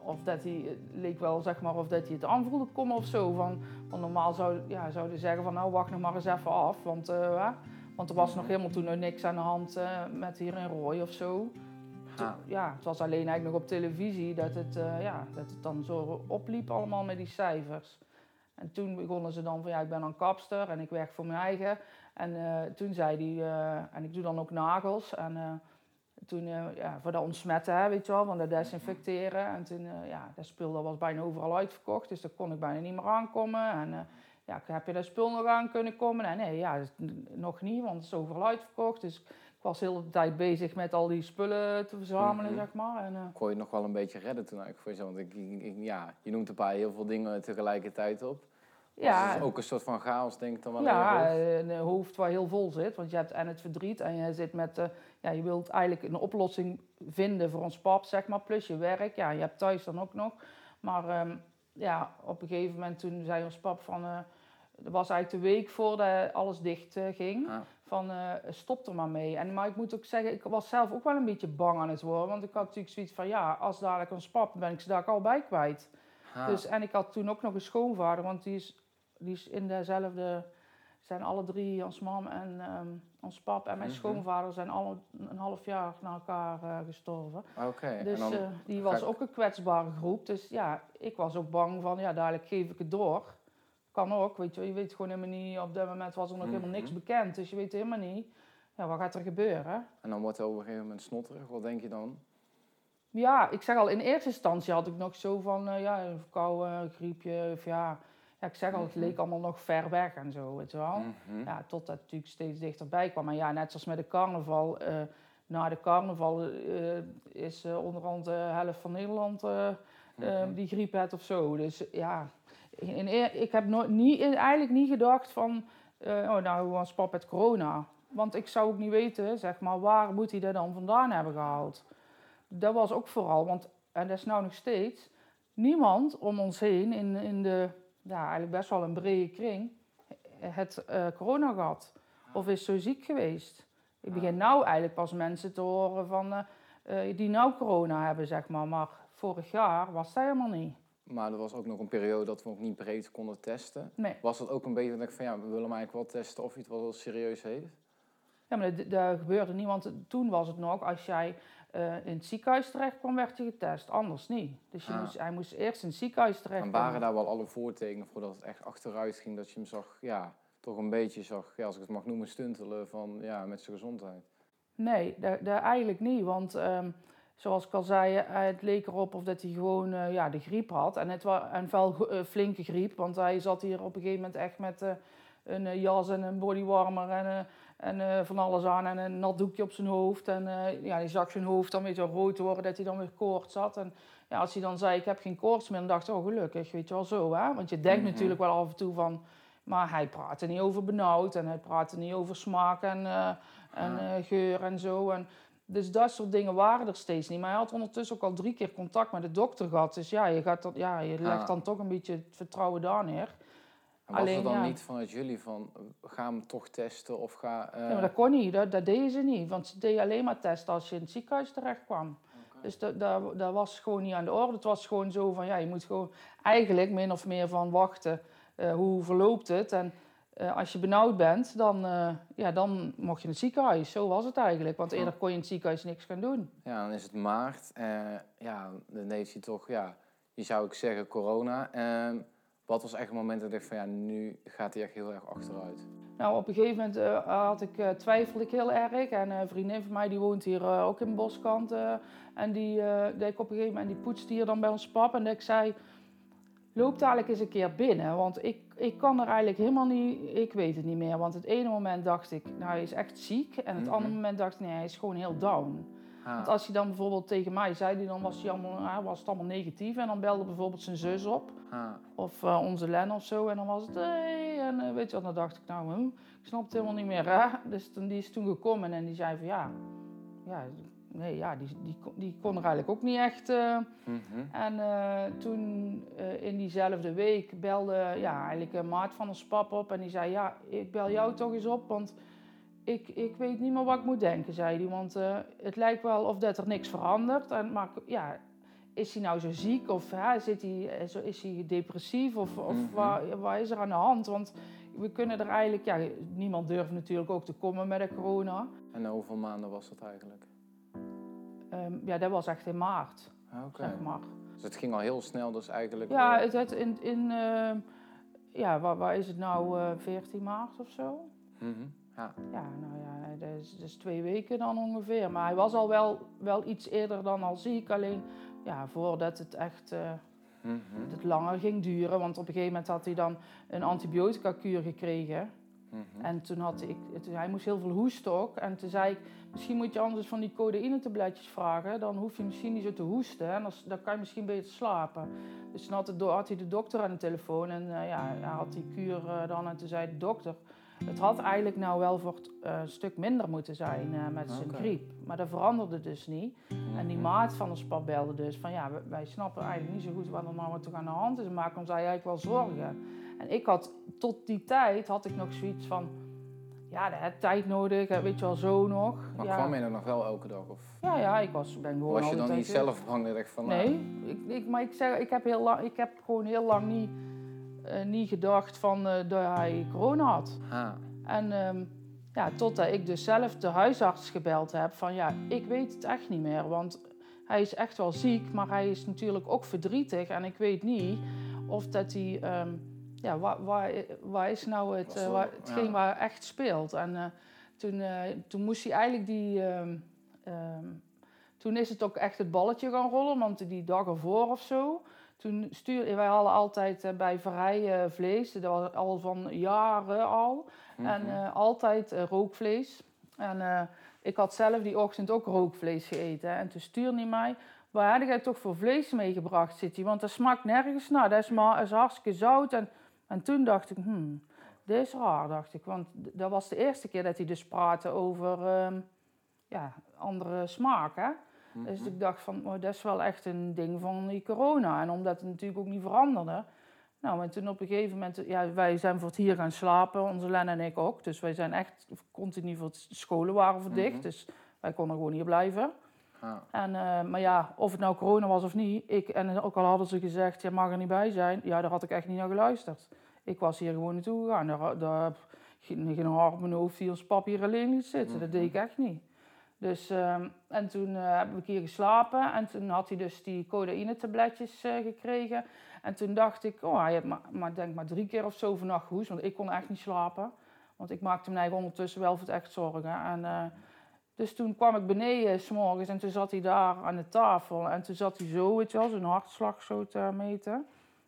Of dat hij, het leek wel zeg maar, of dat hij het aanvoelde komen of zo. Van, want normaal zou, ja, zouden ze zeggen van nou wacht nog maar eens even af. Want, hè, want er was nog helemaal toen nog niks aan de hand eh, met hier in Rooi of zo. Ja, het was alleen eigenlijk nog op televisie dat het, eh, ja, dat het dan zo opliep allemaal met die cijfers. En toen begonnen ze dan van ja, ik ben een kapster en ik werk voor mijn eigen. En eh, toen zei hij, eh, en ik doe dan ook nagels. En eh, toen, ja, voor dat ontsmetten, hè, weet je wel, van dat desinfecteren. En toen, ja, dat spul dat was bijna overal uitverkocht, dus daar kon ik bijna niet meer aankomen. En ja, heb je dat spul nog aan kunnen komen? En nee, ja, nog niet, want het is overal uitverkocht. Dus ik was heel de hele tijd bezig met al die spullen te verzamelen, Mhm. zeg maar. En, eh, kon je het nog wel een beetje redden toen eigenlijk voor jezelf? Want ik, ik- ik- ja, je noemt een paar heel veel dingen tegelijkertijd op. ja, Dus is ook een soort van chaos denk ik dan wel ja, hoofd. een hoofd waar heel vol zit. Want je hebt en het verdriet en je zit met... eh, ja, je wilt eigenlijk een oplossing vinden voor ons pap, zeg maar. Plus je werk. Ja, je hebt thuis dan ook nog. Maar ehm, ja, op een gegeven moment toen zei ons pap van... dat was eigenlijk de week voordat alles dicht ging. Ah, Van eh, stop er maar mee. En, maar ik moet ook zeggen, ik was zelf ook wel een beetje bang aan het worden. Want ik had natuurlijk zoiets van, ja, als dadelijk ons pap, ben ik ze daar al bij kwijt. ah. Dus, en ik had toen ook nog een schoonvader, want die is, die is in dezelfde... zijn alle drie, ons mam en ehm, ons pap en mijn Mhm. schoonvader... zijn alle een half jaar na elkaar eh, gestorven. Oké, en Dus dan, eh, die was ik- ook een kwetsbare groep. Dus ja, ik was ook bang van, ja, dadelijk geef ik het door. Kan ook, weet je. Je weet gewoon helemaal niet... Op dat moment was er nog helemaal niks Mhm. bekend. Dus je weet helemaal niet, ja, wat gaat er gebeuren? en dan wordt het op een gegeven moment snotterig. Wat denk je dan? Ja, ik zeg al, in eerste instantie had ik nog zo van, eh, ja, een verkouden, een griepje, of ja... Ja, ik zeg al, het Mhm. leek allemaal nog ver weg en zo, weet je wel. Mhm. Ja, totdat het natuurlijk steeds dichterbij kwam. En ja, net zoals met de carnaval, eh, na de carnaval eh, is uh, onderhand de helft van Nederland Mhm. die griep had of zo. Dus ja, in, in, ik heb nooit, niet, eigenlijk niet gedacht van, oh nou was pap met corona. Want ik zou ook niet weten, zeg maar, waar moet hij dat dan vandaan hebben gehaald. Dat was ook vooral, want, en dat is nou nog steeds, niemand om ons heen in, in de, ja, eigenlijk best wel een brede kring, het corona gehad. Of is zo ziek geweest. Ik begin nou eigenlijk pas mensen te horen van, uh, die nou corona hebben, zeg maar. Maar vorig jaar was dat helemaal niet. Maar er was ook nog een periode dat we ook niet breed konden testen. Nee. Was dat ook een beetje dat ik van ja, we willen hem eigenlijk wel testen of hij het wel serieus heeft? Ja, maar dat, dat gebeurde niet, want toen was het nog, als jij uh, in het ziekenhuis terecht kwam, werd je getest. Anders niet. Dus je Ah. moest, hij moest eerst in het ziekenhuis terecht En waren daar wel alle voortekenen voordat het echt achteruit ging, dat je hem zag, ja, toch een beetje zag, ja, als ik het mag noemen, stuntelen van, ja, met zijn gezondheid? Nee, dat, dat eigenlijk niet. Want um, zoals ik al zei, eh, het leek erop of dat hij gewoon uh, ja, de griep had. En het was een wel uh, flinke griep, want hij zat hier op een gegeven moment echt met uh, een jas en een bodywarmer en, en van alles aan en een nat doekje op zijn hoofd. En ja, die zag zijn hoofd dan weer zo rood worden dat hij dan weer koorts had. En ja, als hij dan zei, ik heb geen koorts meer, dan dacht ik, oh gelukkig, weet je wel zo. Hè? Want je denkt Mhm. natuurlijk wel af en toe van... Maar hij praatte niet over benauwd en hij praatte niet over smaak en, en geur en zo. En dus dat soort dingen waren er steeds niet. Maar hij had ondertussen ook al drie keer contact met de dokter gehad. Dus ja, je, gaat dat, ja, je legt Ah. dan toch een beetje het vertrouwen daar neer. En was Alleen, er dan ja. niet vanuit jullie van, ga hem toch testen of ga... eh, Ja, maar dat kon niet, dat, dat deden ze niet. Want ze deden alleen maar testen als je in het ziekenhuis terecht kwam. Dus dat, dat, dat was gewoon niet aan de orde. Het was gewoon zo van, ja, je moet gewoon eigenlijk min of meer van wachten. eh, hoe verloopt het? En eh, als je benauwd bent, dan, eh, ja, dan mocht je in het ziekenhuis. Zo was het eigenlijk. Want eerder kon je in het ziekenhuis niks gaan doen. Ja, dan is het maart. eh ja, dan heeft hij toch, ja, je zou ik zeggen corona. Eh, wat was echt het moment dat ik dacht van, ja, nu gaat hij echt heel erg achteruit? Nou, op een gegeven moment had ik, twijfelde ik heel erg. En een vriendin van mij die woont hier ook in Boskant. en die, dat ik op een gegeven moment, die poetste hier dan bij ons pap. En dat ik zei, loop dadelijk eens een keer binnen. Want ik, ik kan er eigenlijk helemaal niet, ik weet het niet meer. Want het ene moment dacht ik, nou hij is echt ziek. En het Mhm. andere moment dacht ik, nee hij is gewoon heel down. Ah, Want als hij dan bijvoorbeeld tegen mij zei, die dan was, hij allemaal, ah, was het allemaal negatief. En dan belde bijvoorbeeld zijn zus op. ah, Of eh, onze Len of zo. En dan was het, hey, en eh, weet je wat, dan dacht ik, nou, huh, ik snap het helemaal niet meer. Hè? Dus toen, die is toen gekomen en die zei van, ja, ja, nee, ja die, die, kon- die kon er eigenlijk ook niet echt. eh. mhm. En eh, toen eh, in diezelfde week belde ja, eigenlijk een maat van ons pap op. En die zei, ja, ik bel jou toch eens op, want ik, ik weet niet meer wat ik moet denken, zei hij. Want het lijkt wel of dat er niks verandert. En, maar ja, is hij nou zo ziek of hè, zit hij, zo- is hij depressief of, of Mhm. waar, waar is er aan de hand? Want we kunnen er eigenlijk, ja, niemand durft natuurlijk ook te komen met de corona. En hoeveel maanden was dat eigenlijk? Ehm, ja, dat was echt in maart, Ah, Oké. zeg maar. Dus het ging al heel snel, dus eigenlijk... Ja, eh, het, het in, in ehm, ja, waar, waar is het nou, eh 14 maart of zo? mhm. Ja, Ja, nou ja, dat is, dat is twee weken dan ongeveer. Maar hij was al wel, wel iets eerder dan al ziek. Alleen ja, voordat het echt eh, mhm. dat het langer ging duren. Want op een gegeven moment had hij dan een antibiotica-kuur gekregen. mhm. En toen had ik, hij moest heel veel hoesten ook. En toen zei ik, misschien moet je anders van die codeïne-tabletjes vragen. Dan hoef je misschien niet zo te hoesten. En dan, dan kan je misschien beter slapen. Dus toen had, de, do- had hij de dokter aan de telefoon. En eh, ja, hij had die kuur eh, dan. En toen zei de dokter, het had eigenlijk nou wel voor het, eh, een stuk minder moeten zijn met zijn griep. Maar dat veranderde dus niet. En die Mhm. maat van ons pap belde dus van ja, wij- wij snappen eigenlijk niet zo goed wat er nou toch aan de hand is. En maken ons eigenlijk wel zorgen. En ik had tot die tijd had ik nog zoiets van ja, dat heb tijd nodig, weet je wel, zo nog. Maar ja. kwam je er nog wel elke dag? Of ja, ja, ik was, ben gewoon was je dan niet zelf bang dat van... Nee, ik, ik, maar ik zeg, ik heb, heel lang, ik heb gewoon heel lang niet, eh, niet gedacht van, eh, dat hij corona had. ah, En ehm, ja, totdat ik dus zelf de huisarts gebeld heb van ja, ik weet het echt niet meer. Want hij is echt wel ziek, maar hij is natuurlijk ook verdrietig. En ik weet niet of dat hij, ehm, ja, waar, waar, waar is nou het, Was eh, waar, hetgeen ja. waar echt speelt. En eh, toen, eh, toen moest hij eigenlijk die, ehm, ehm, toen is het ook echt het balletje gaan rollen, want die dag ervoor of zo. Toen stuurde, wij hadden altijd bij Vrij vlees, dat was al van jaren al. En mhm. altijd rookvlees. En ik had zelf die ochtend ook rookvlees gegeten. En toen stuurde hij mij, waar heb jij toch voor vlees meegebracht, zit hij? Want dat smaakt nergens naar, dat is, maar, is hartstikke zout. En, en toen dacht ik, hmm, dit is raar, dacht ik. Want dat was de eerste keer dat hij dus praatte over ehm, ja, andere smaken. Dus ik dacht van, oh, dat is wel echt een ding van die corona. En omdat het natuurlijk ook niet veranderde. Nou, en toen op een gegeven moment, ja, wij zijn voor het hier gaan slapen, onze Len en ik ook. Dus wij zijn echt continu voor het scholen waren voor dicht. Dus wij konden gewoon hier blijven. Ah. En, eh, maar ja, of het nou corona was of niet, ik, en ook al hadden ze gezegd, je mag er niet bij zijn, ja, daar had ik echt niet naar geluisterd. Ik was hier gewoon naartoe gegaan. Daar, daar geen, geen haar op mijn hoofd die als pap hier alleen liet zitten. Dat deed ik echt niet. Dus, ehm, en toen uh, heb ik hier geslapen en toen had hij dus die codeïne-tabletjes uh, gekregen. En toen dacht ik, oh, hij heeft maar, maar, denk maar drie keer of zo vannacht gehoest, want ik kon echt niet slapen. Want ik maakte me eigenlijk ondertussen wel voor het echt zorgen. En, dus toen kwam ik beneden s'morgens en toen zat hij daar aan de tafel. En toen zat hij zo, weet je wel, zijn hartslag zo te meten.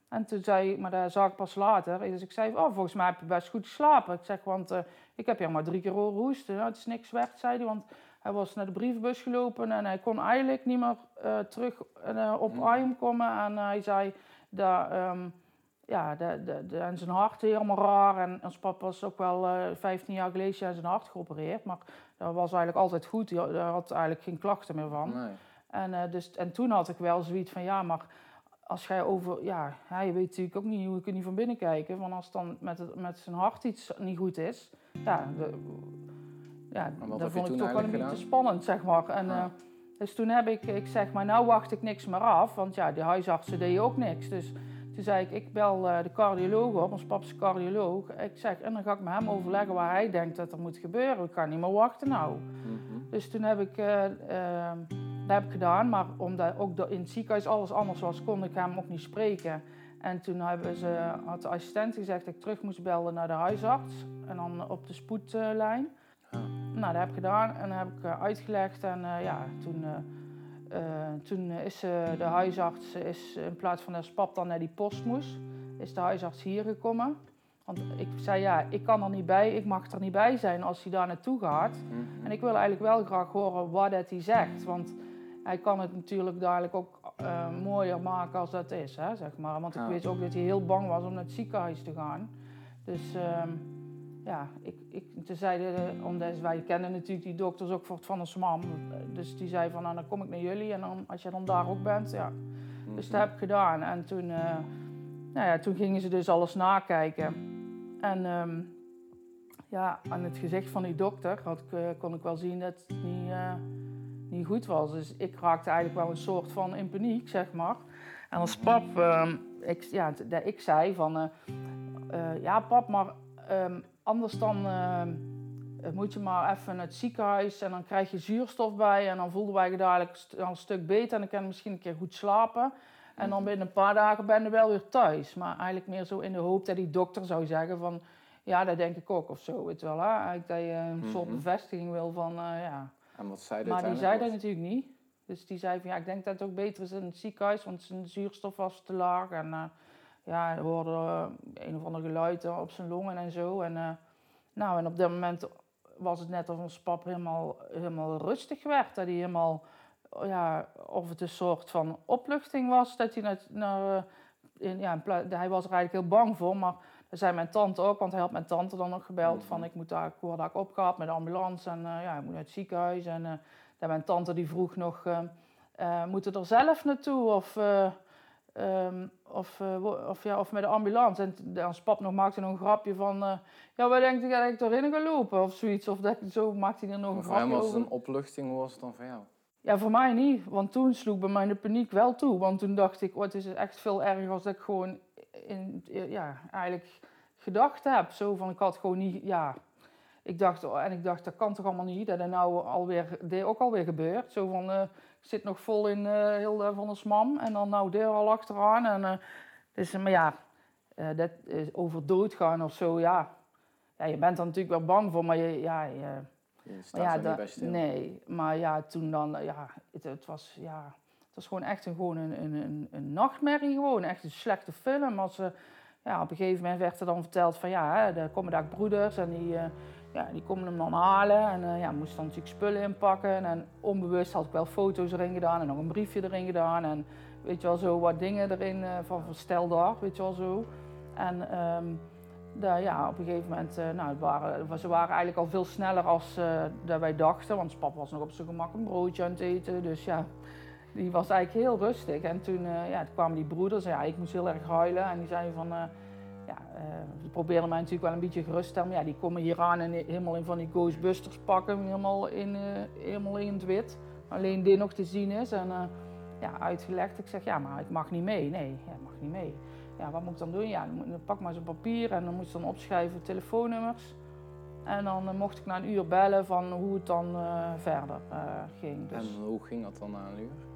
En toen zei ik, maar dat zag ik pas later. Dus ik zei, oh, volgens mij heb je best goed geslapen. Ik zeg, want ik heb je maar drie keer horen hoesten. Nou, het is niks werd, zei hij, want hij was naar de brievenbus gelopen en hij kon eigenlijk niet meer uh, terug uh, op Mm. Komen. En hij zei dat, um, ja, de, de, de, en zijn hart helemaal raar. En ons papa was ook wel uh, 15 jaar geleden aan zijn hart geopereerd. Maar dat was eigenlijk altijd goed. Hij had eigenlijk geen klachten meer van. Nee. En, dus, en toen had ik wel zoiets van, ja, maar als jij over... Ja, je weet natuurlijk ook niet hoe ik er niet van binnen kijken. Want als dan met, het, met zijn hart iets niet goed is... Ja, de, ja, dat vond ik toch wel een beetje spannend, zeg maar. En, ja. uh, dus toen heb ik, ik zeg maar, nou wacht ik niks meer af, want ja, de huisartsen deden ook niks. Dus toen zei ik, ik bel uh, de cardioloog op, ons papa's cardioloog. Ik zeg, en dan ga ik met hem overleggen waar hij denkt dat er moet gebeuren. Ik kan niet meer wachten nou. -hmm. Dus toen heb ik, uh, dat heb ik gedaan, maar omdat ook in het ziekenhuis alles anders was, kon ik hem ook niet spreken. En toen hebben ze, had de assistent gezegd dat ik terug moest bellen naar de huisarts en dan op de spoedlijn. Ja. Nou, dat heb ik gedaan en dat heb ik uh, uitgelegd. En ja, toen, uh, toen is de huisarts, is, in plaats van dat pap dan naar die post moest, is de huisarts hier gekomen. Want ik zei, ja, ik kan er niet bij, ik mag er niet bij zijn als hij daar naartoe gaat. Mm -hmm. En ik wil eigenlijk wel graag horen wat dat hij zegt. Want hij kan het natuurlijk dadelijk ook mooier maken als dat is, hè, zeg maar. Want ik Ja. weet ook dat hij heel bang was om naar het ziekenhuis te gaan. Dus ehm, ja, ik, ik, toen zeiden, de- omdat wij kennen natuurlijk die dokters ook voor- van ons mam. Dus die zei van, nou, dan kom ik naar jullie en dan, als je dan daar ook bent, ja. Dus dat heb ik gedaan. En toen, eh, nou ja, toen gingen ze dus alles nakijken. En ehm, ja, aan het gezicht van die dokter had ik, eh, kon ik wel zien dat het niet, eh, niet goed was. Dus ik raakte eigenlijk wel een soort van in paniek, zeg maar. En als pap, ehm, ik, ja, ik zei van, eh, eh, ja pap, maar ehm, anders dan ehm, eh, moet je maar even naar het ziekenhuis en dan krijg je zuurstof bij en dan voelden wij je dadelijk al een stuk beter en dan kan je misschien een keer goed slapen. En dan binnen een paar dagen ben je wel weer thuis. Maar eigenlijk meer zo in de hoop dat die dokter zou zeggen van... Ja, dat denk ik ook of zo, weet je wel. Hè? Eigenlijk dat je een soort Mhm. bevestiging wil van, eh, ja... En wat zei Maar die zei dat natuurlijk niet. Dus die zei van ja, ik denk dat het ook beter is in het ziekenhuis, want zijn zuurstof was te laag. En eh, ja, er hoorde eh, een of ander geluid eh, op zijn longen en zo. En, eh, nou, en op dat moment was het net alsof ons pap helemaal, helemaal rustig werd. Dat hij helemaal, ja, of het een soort van opluchting was. Dat hij naar, naar eh, in, ja, hij was er eigenlijk heel bang voor, maar dat zei mijn tante ook, want hij had mijn tante dan nog gebeld Mhm. van ik moet daar, ik word daar opgehaald met de ambulance en ja, ik moet naar het ziekenhuis. En dat mijn tante die vroeg nog, moeten er zelf naartoe of, eh, ehm, of, eh, of, ja, of met de ambulance? En ons pap nog maakte nog een grapje van, eh, ja, waar denkt u dat ik erin ga lopen of zoiets? Of dat, zo maakte hij er nog een Maar voor hem grapje was het over. een opluchting, hoe was het dan voor jou? Ja, voor mij niet, want toen sloeg bij mij de paniek wel toe. Want toen dacht ik, oh, het is echt veel erger als dat ik gewoon in, ja, eigenlijk gedacht heb. Zo van, ik had gewoon niet, ja... Ik dacht, oh, en ik dacht, dat kan toch allemaal niet, dat er nou alweer, dit ook alweer gebeurt. Zo van, eh, zit nog vol in eh Hilde van ons mam en dan nou deur al achteraan. En, eh, dus, maar ja, eh, dat is over doodgaan of zo, ja. ja. Je bent er natuurlijk wel bang voor, maar je, ja, je, Je staat ja, er niet da- bij stil. nee, maar ja, toen dan, eh, ja, het, het was, ja, het was gewoon echt een, gewoon een, een, een, een nachtmerrie, gewoon echt een slechte film. Als, eh, ja, op een gegeven moment werd er dan verteld van, ja, hè, er komen daar broeders en die, eh, ja, die komen hem dan halen en uh, ja, moest dan natuurlijk spullen inpakken. En onbewust had ik wel foto's erin gedaan en nog een briefje erin gedaan. En weet je wel, zo wat dingen erin uh, van verstel daar, weet je wel zo. En um, de, ja, op een gegeven moment, uh, nou, waren, ze waren eigenlijk al veel sneller als dat wij dachten. Want papa was nog op zijn gemak een broodje aan het eten. Dus ja, die was eigenlijk heel rustig. En toen, ja, toen kwamen die broeders, ja, ik moest heel erg huilen. En die zeiden van die probeerden mij natuurlijk wel een beetje gerust te stellen. Maar ja, die komen hier aan en helemaal in van die Ghostbusters pakken, helemaal in, uh, helemaal in het wit. Alleen dit nog te zien is. En uh, ja, uitgelegd. Ik zeg, ja, maar ik mag niet mee. Nee, ja, ik mag niet mee. Ja, wat moet ik dan doen? Ja, dan pak maar zo'n papier en dan moest ik dan opschrijven telefoonnummers. En dan mocht ik na een uur bellen van hoe het dan verder ging. Dus... En hoe ging dat dan na een uur?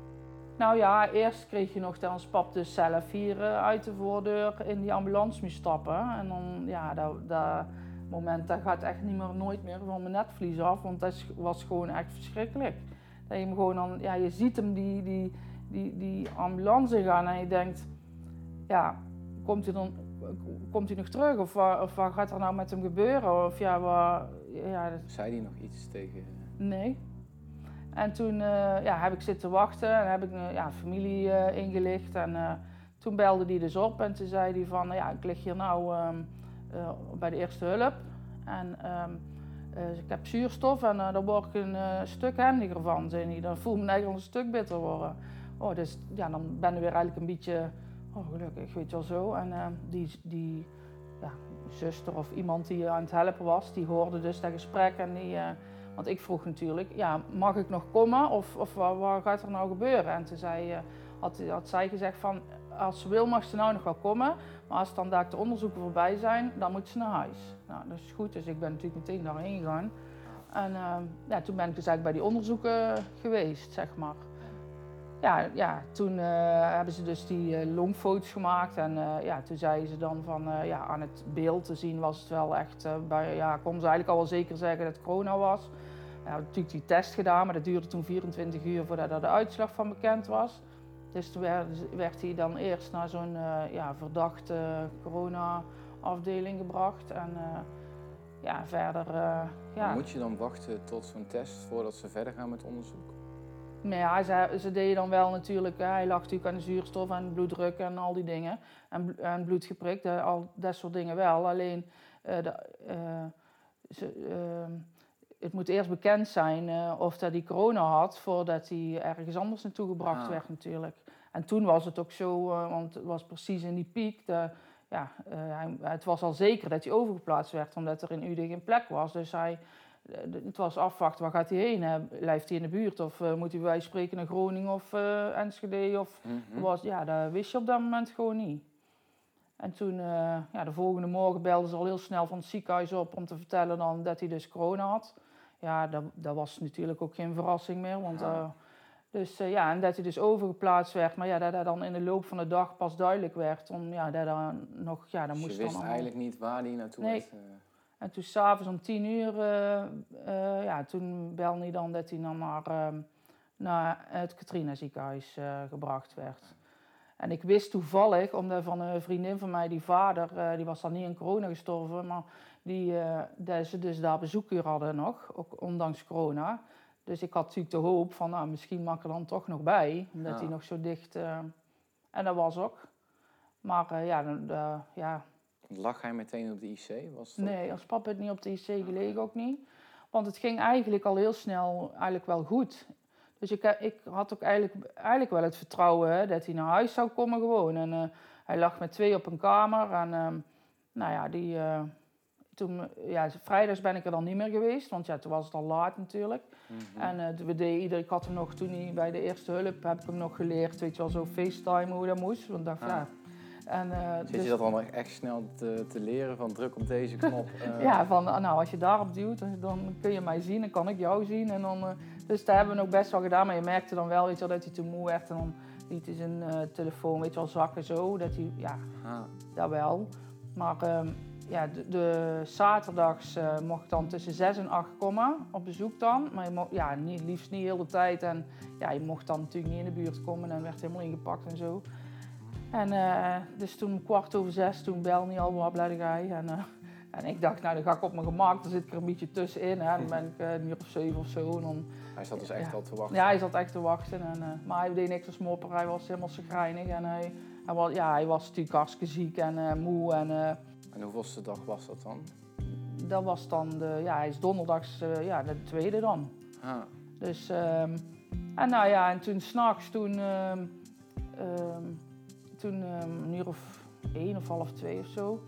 Nou ja, eerst kreeg je nog dat ons pap dus zelf hier uit de voordeur in die ambulance moest stappen. En dan, ja, dat, dat moment dat gaat echt niet meer, nooit meer van mijn netvlies af, want dat was gewoon echt verschrikkelijk. Dat je hem gewoon dan, ja, je ziet hem die, die, die, die ambulance gaan en je denkt, ja, komt hij dan, komt hij nog terug of, of wat gaat er nou met hem gebeuren? Of ja, wat, ja, dat... Zei hij nog iets tegen? Nee. En toen uh, ja, heb ik zitten wachten en heb ik uh, ja, familie uh, ingelicht. En toen belde die dus op en toen zei hij van, ja, ik lig hier nou um, bij de eerste hulp. En um, ik heb zuurstof en daar word ik een stuk handiger van, zei. Dan voel ik me eigenlijk een stuk beter worden. Oh, dus ja, dan ben ik weer eigenlijk een beetje, oh gelukkig, weet je wel zo. En die, die ja, zuster of iemand die aan het helpen was, die hoorde dus dat gesprek en die want ik vroeg natuurlijk, ja, mag ik nog komen of, of wat, gaat er nou gebeuren? En toen zei, uh, had, had zij gezegd van, als ze wil mag ze nou nog wel komen, maar als dan daar de onderzoeken voorbij zijn, dan moet ze naar huis. Nou, dat is goed, dus ik ben natuurlijk meteen daarheen gegaan. En uh, ja, toen ben ik dus eigenlijk bij die onderzoeken geweest, zeg maar. Ja, ja toen uh, hebben ze dus die longfoto's gemaakt en ja, toen zeiden ze dan van, ja, aan het beeld te zien was het wel echt, bij, ja, konden ze eigenlijk al wel zeker zeggen dat het corona was. We hadden natuurlijk die test gedaan, maar dat duurde toen 24 uur voordat er de uitslag van bekend was. Dus toen werd, werd hij dan eerst naar zo'n uh, ja, verdachte corona-afdeling gebracht. En uh, ja, verder. Uh, ja. Moet je dan wachten tot zo'n test voordat ze verder gaan met onderzoek? Nee, ja, ze, ze deden dan wel natuurlijk. Hij lag natuurlijk aan de zuurstof en bloeddruk en al die dingen. En, en bloed geprikt, al dat soort dingen wel. Alleen. de, ze, ehm, het moet eerst bekend zijn uh, of dat hij corona had voordat hij ergens anders naartoe gebracht ah. werd natuurlijk. En toen was het ook zo, uh, want het was precies in die piek. De, ja, uh, hij, het was al zeker dat hij overgeplaatst werd, omdat er in Uden geen plek was. Dus hij, het was afwachten, waar gaat hij heen? Blijft hij in de buurt of moet hij bij spreken naar Groningen of Enschede? Of, mm -hmm. was, ja, dat wist je op dat moment gewoon niet. En toen, ja, de volgende morgen belden ze al heel snel van het ziekenhuis op om te vertellen dan dat hij dus corona had ja, dat, dat was natuurlijk ook geen verrassing meer. Want, uh, dus uh, ja, en dat hij dus overgeplaatst werd, maar ja, dat dat dan in de loop van de dag pas duidelijk werd. Om, ja, dat dan nog, ja, dan dus moest je wist eigenlijk niet waar hij naartoe nee. werd. Uh... En toen s'avonds om tien uur, ja, toen belde hij dan dat hij dan naar, naar het Katrina ziekenhuis gebracht werd. En ik wist toevallig, omdat van een vriendin van mij, die vader, die was dan niet in corona gestorven, maar die, uh, dat ze dus daar bezoekuur hadden nog, ook ondanks corona. Dus ik had natuurlijk de hoop van, nou, misschien mag ik er dan toch nog bij, omdat ja. hij nog zo dicht... Uh, en dat was ook. Maar uh, ja, de, ja... Lag hij meteen op de IC? Was dat... Nee, als papa het niet op de IC gelegen ook niet. Want het ging eigenlijk al heel snel eigenlijk wel goed. Dus ik, ik had ook eigenlijk, eigenlijk wel het vertrouwen hè, dat hij naar huis zou komen gewoon. En hij lag met twee op een kamer en ehm, nou ja, die toen, ja, vrijdags ben ik er dan niet meer geweest, want ja, toen was het al laat natuurlijk. Mm -hmm. En uh, we deden ieder, ik had hem nog toen hij bij de eerste hulp, heb ik hem nog geleerd, weet je wel, zo FaceTime hoe dat moest. Want dacht, ah. ja. En, uh, Zit dus, je dat dan echt snel te, te, leren van druk op deze knop? Uh... ja, van nou als je daarop duwt, dan kun je mij zien en kan ik jou zien. En dan, dus dat hebben we ook best wel gedaan, maar je merkte dan wel, weet je wel, dat hij te moe werd en dan liet hij zijn telefoon, weet je wel, zakken zo. Dat hij, ja, ah. dat wel. Maar ehm, ja, de, de zaterdags uh, mocht ik dan tussen 6 en 8 komen op bezoek dan. Maar je mocht, ja, niet, liefst niet heel de tijd. En ja, je mocht dan natuurlijk niet in de buurt komen en werd helemaal ingepakt en zo. En uh, dus toen kwart over zes, toen belde hij al, wat blijde? En uh, En ik dacht, nou dan ga ik op mijn gemak, dan zit ik er een beetje tussenin. Hè. Dan ben ik uur of zeven of zo. En dan, Hij zat dus echt Ja. al te wachten. ja, hij zat echt te wachten. En, eh, maar hij deed niks als mopper, hij was helemaal chagrijnig. En hij, hij, was, ja, hij was natuurlijk hartstikke ziek en eh, moe. En eh, En hoeveelste dag was dat dan? dat was dan, de, ja, hij is donderdags eh, ja, de tweede dan. Ah, Dus, ehm, en nou ja, en toen s'nachts, toen, ehm, ehm, toen een uur of één of half twee of zo,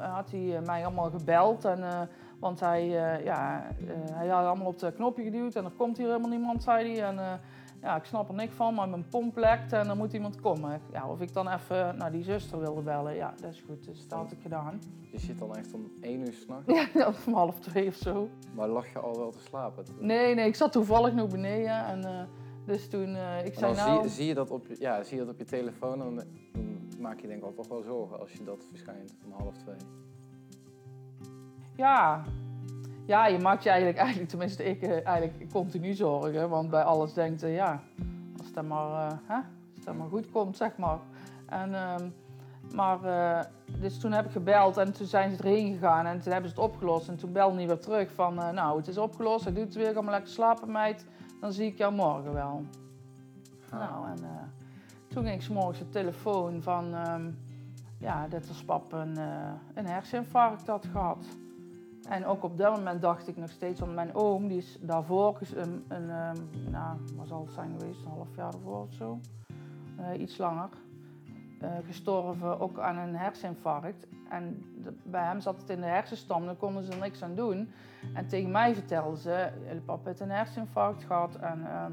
had hij eh, mij allemaal gebeld. En, eh, want hij, ja, hij had allemaal op het knopje geduwd en er komt hier helemaal niemand, zei hij. En ja, ik snap er niks van, maar mijn pomp lekt en er moet iemand komen. Ja, of ik dan even naar die zuster wilde bellen, ja, dat is goed. Dus dat had ik gedaan. je zit dan echt om één uur s'nachts. Ja, om half twee of zo. Maar lag je al wel te slapen? Nee, nee, ik zat toevallig nog beneden en eh, dus toen, eh, ik zei dan nou... zie, zie, je dat op, je- ja, zie je dat op je telefoon, dan, dan maak je denk ik wel toch wel zorgen als je dat verschijnt om half twee. Ja. Ja, je maakt je eigenlijk, eigenlijk tenminste ik, eh, eigenlijk continu zorgen. Want bij alles denkt je, ja, als dat maar, eh, hè? als dat maar goed komt, zeg maar. En, ehm, maar, eh, dus toen heb ik gebeld en toen zijn ze erheen gegaan en toen hebben ze het opgelost. En toen belde hij weer terug van, eh, nou, het is opgelost, hij doet het weer, ga maar lekker slapen meid. Dan zie ik jou morgen wel. Ah. Nou, en eh, toen ging ik 's morgens op de telefoon van ehm, ja, dat ons pap een, eh, een herseninfarct had gehad. En ook op dat moment dacht ik nog steeds, want mijn oom die is daarvoor, een, een, nou, wat zal het zijn geweest, een half jaar ervoor of zo, Eh, iets langer, eh, gestorven ook aan een herseninfarct. En bij hem zat het in de hersenstam, daar konden ze er niks aan doen. En tegen mij vertelden ze, papa heeft een herseninfarct gehad en... ehm,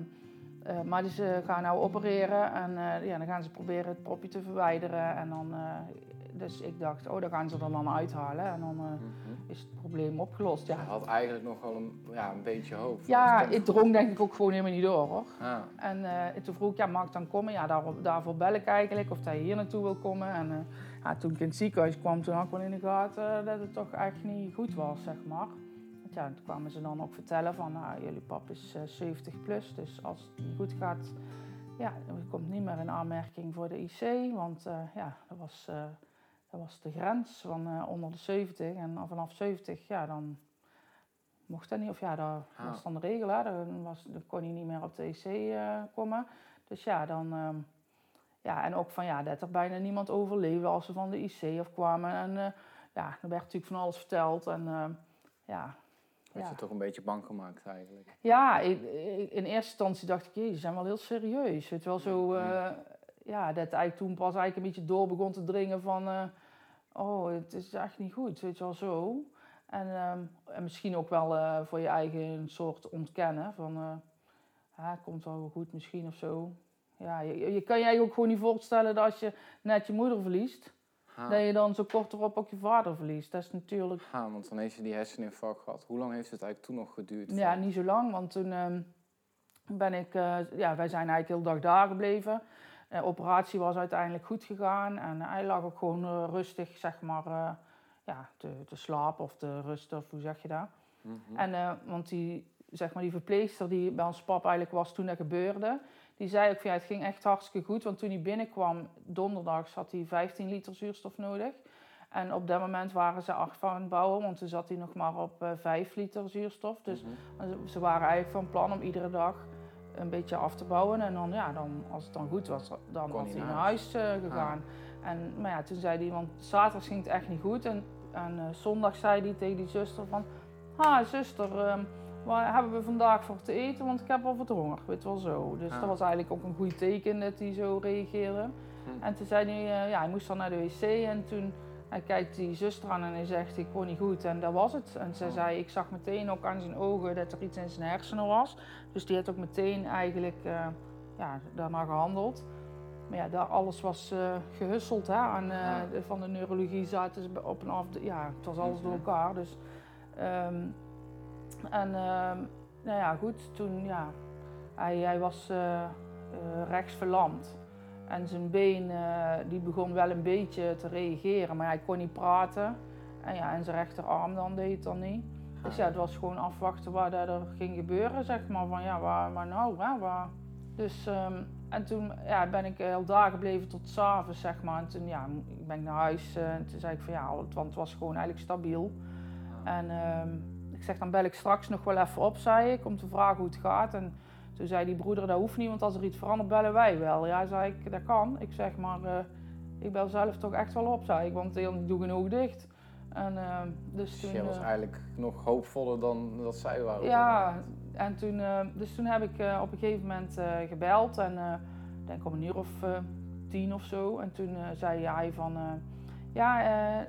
eh, maar ze gaan nou opereren en ja, dan gaan ze proberen het propje te verwijderen. En dan, dus ik dacht, oh, dan gaan ze er dan uithalen en dan eh, Mhm. is het probleem opgelost. Je Ja, had eigenlijk nog wel een, ja, een beetje hoop. ja het drong denk ik ook gewoon helemaal niet door hoor. Ah, En eh, toen vroeg ik, ja, mag ik dan komen? Ja, daar, daarvoor bel ik eigenlijk, of hij hier naartoe wil komen. En eh, ja, toen ik in het ziekenhuis kwam, toen had ik wel in de gaten dat het toch echt niet goed was, zeg maar. Want ja, toen kwamen ze dan ook vertellen van, nou, jullie pap is eh, 70 plus, dus als het niet goed gaat, ja, dan komt niet meer in aanmerking voor de IC. Want ja, dat was, dat was de grens van eh, onder de 70. En vanaf 70, ja, dan mocht dat niet. Of ja, dat Ah. was dan de regel, hè. Dan, was, dan kon hij niet meer op de IC eh, komen. Dus ja, dan... ehm, ja, en ook van ja, dat er bijna niemand overleefde als ze van de IC afkwamen. En eh, ja, er werd natuurlijk van alles verteld. En eh, ja, Ja. je toch een beetje bang gemaakt eigenlijk. ja, ik- ik- in eerste instantie dacht ik, "Jee, ze zijn wel heel serieus. Je wel, zo, ja, dat eigenlijk toen pas eigenlijk een beetje door begon te dringen van, oh, het is echt niet goed, weet je wel, zo. En, ehm, en misschien ook wel eh, voor je eigen soort ontkennen van, eh, het komt wel goed misschien of zo. Ja, je, je kan je eigenlijk ook gewoon niet voorstellen dat als je net je moeder verliest, dat je dan zo kort erop ook je vader verliest. Dat is natuurlijk ah, want dan heeft je die herseninfarct gehad. Hoe lang heeft het eigenlijk toen nog geduurd? Ja, niet zo lang, want toen ehm, ben ik, eh, ja, wij zijn eigenlijk heel dag daar gebleven. De operatie was uiteindelijk goed gegaan en hij lag ook gewoon eh, rustig, zeg maar, eh, ja, te, te slapen of te rusten, of hoe zeg je dat? Mhm. En, eh, want die, zeg maar, die verpleegster die bij ons pap eigenlijk was toen dat gebeurde, die zei ook van ja, het ging echt hartstikke goed. Want toen hij binnenkwam, donderdags, had hij 15 liter zuurstof nodig. En op dat moment waren ze acht van het bouwen, want toen zat hij nog maar op eh 5 liter zuurstof. Dus Mhm. ze waren eigenlijk van plan om iedere dag een beetje af te bouwen. En dan, ja, dan, als het dan goed was, dan Kon was hij naar huis eh, gegaan. En, maar ja, toen zei hij, want zaterdag ging het echt niet goed. En, en eh, zondag zei hij tegen die zuster van... Ha, zuster, ehm, wat hebben we vandaag voor te eten? Want ik heb al wat honger, weet wel zo. Dus Ah. dat was eigenlijk ook een goed teken dat hij zo reageerde. Hm. En toen zei hij, eh, ja, hij moest dan naar de wc. En toen hij kijkt die zuster aan en hij zegt, ik word niet goed. En dat was het. En ze Oh. zei, ik zag meteen ook aan zijn ogen dat er iets in zijn hersenen was. Dus die had ook meteen eigenlijk eh, ja, daarna gehandeld. Maar ja, daar alles was gehusseld. Hè, aan, eh, Ja. de- van de neurologie zaten ze op en af. Ja, het was alles door elkaar. Dus, ehm, en ehm, nou ja, goed, toen ja, hij, hij was eh, eh, rechts verlamd. En zijn been eh, die begon wel een beetje te reageren, maar hij kon niet praten. En, ja, en zijn rechterarm dan deed het dan niet. Dus ja, het was gewoon afwachten wat er ging gebeuren, zeg maar. Van ja, waar, waar nou, hè, waar. Dus, ehm, en toen ja, ben ik heel daar gebleven tot s'avonds, zeg maar. En toen ja, ben ik naar huis eh, en toen zei ik van ja, want het was gewoon eigenlijk stabiel. En ehm, ik zeg, dan bel ik straks nog wel even op, zei ik, om te vragen hoe het gaat. En toen zei die broeder, dat hoeft niet, want als er iets verandert, bellen wij wel. Ja, zei ik, dat kan. Ik zeg, maar eh, ik bel zelf toch echt wel op, zei ik, want ik doe een oog dicht. En, ehm, dus toen, jij was eh, eigenlijk nog hoopvoller dan dat zij waren. ja, en toen, dus toen heb ik op een gegeven moment gebeld en ik denk om een uur of tien of zo. En toen zei hij van, ja,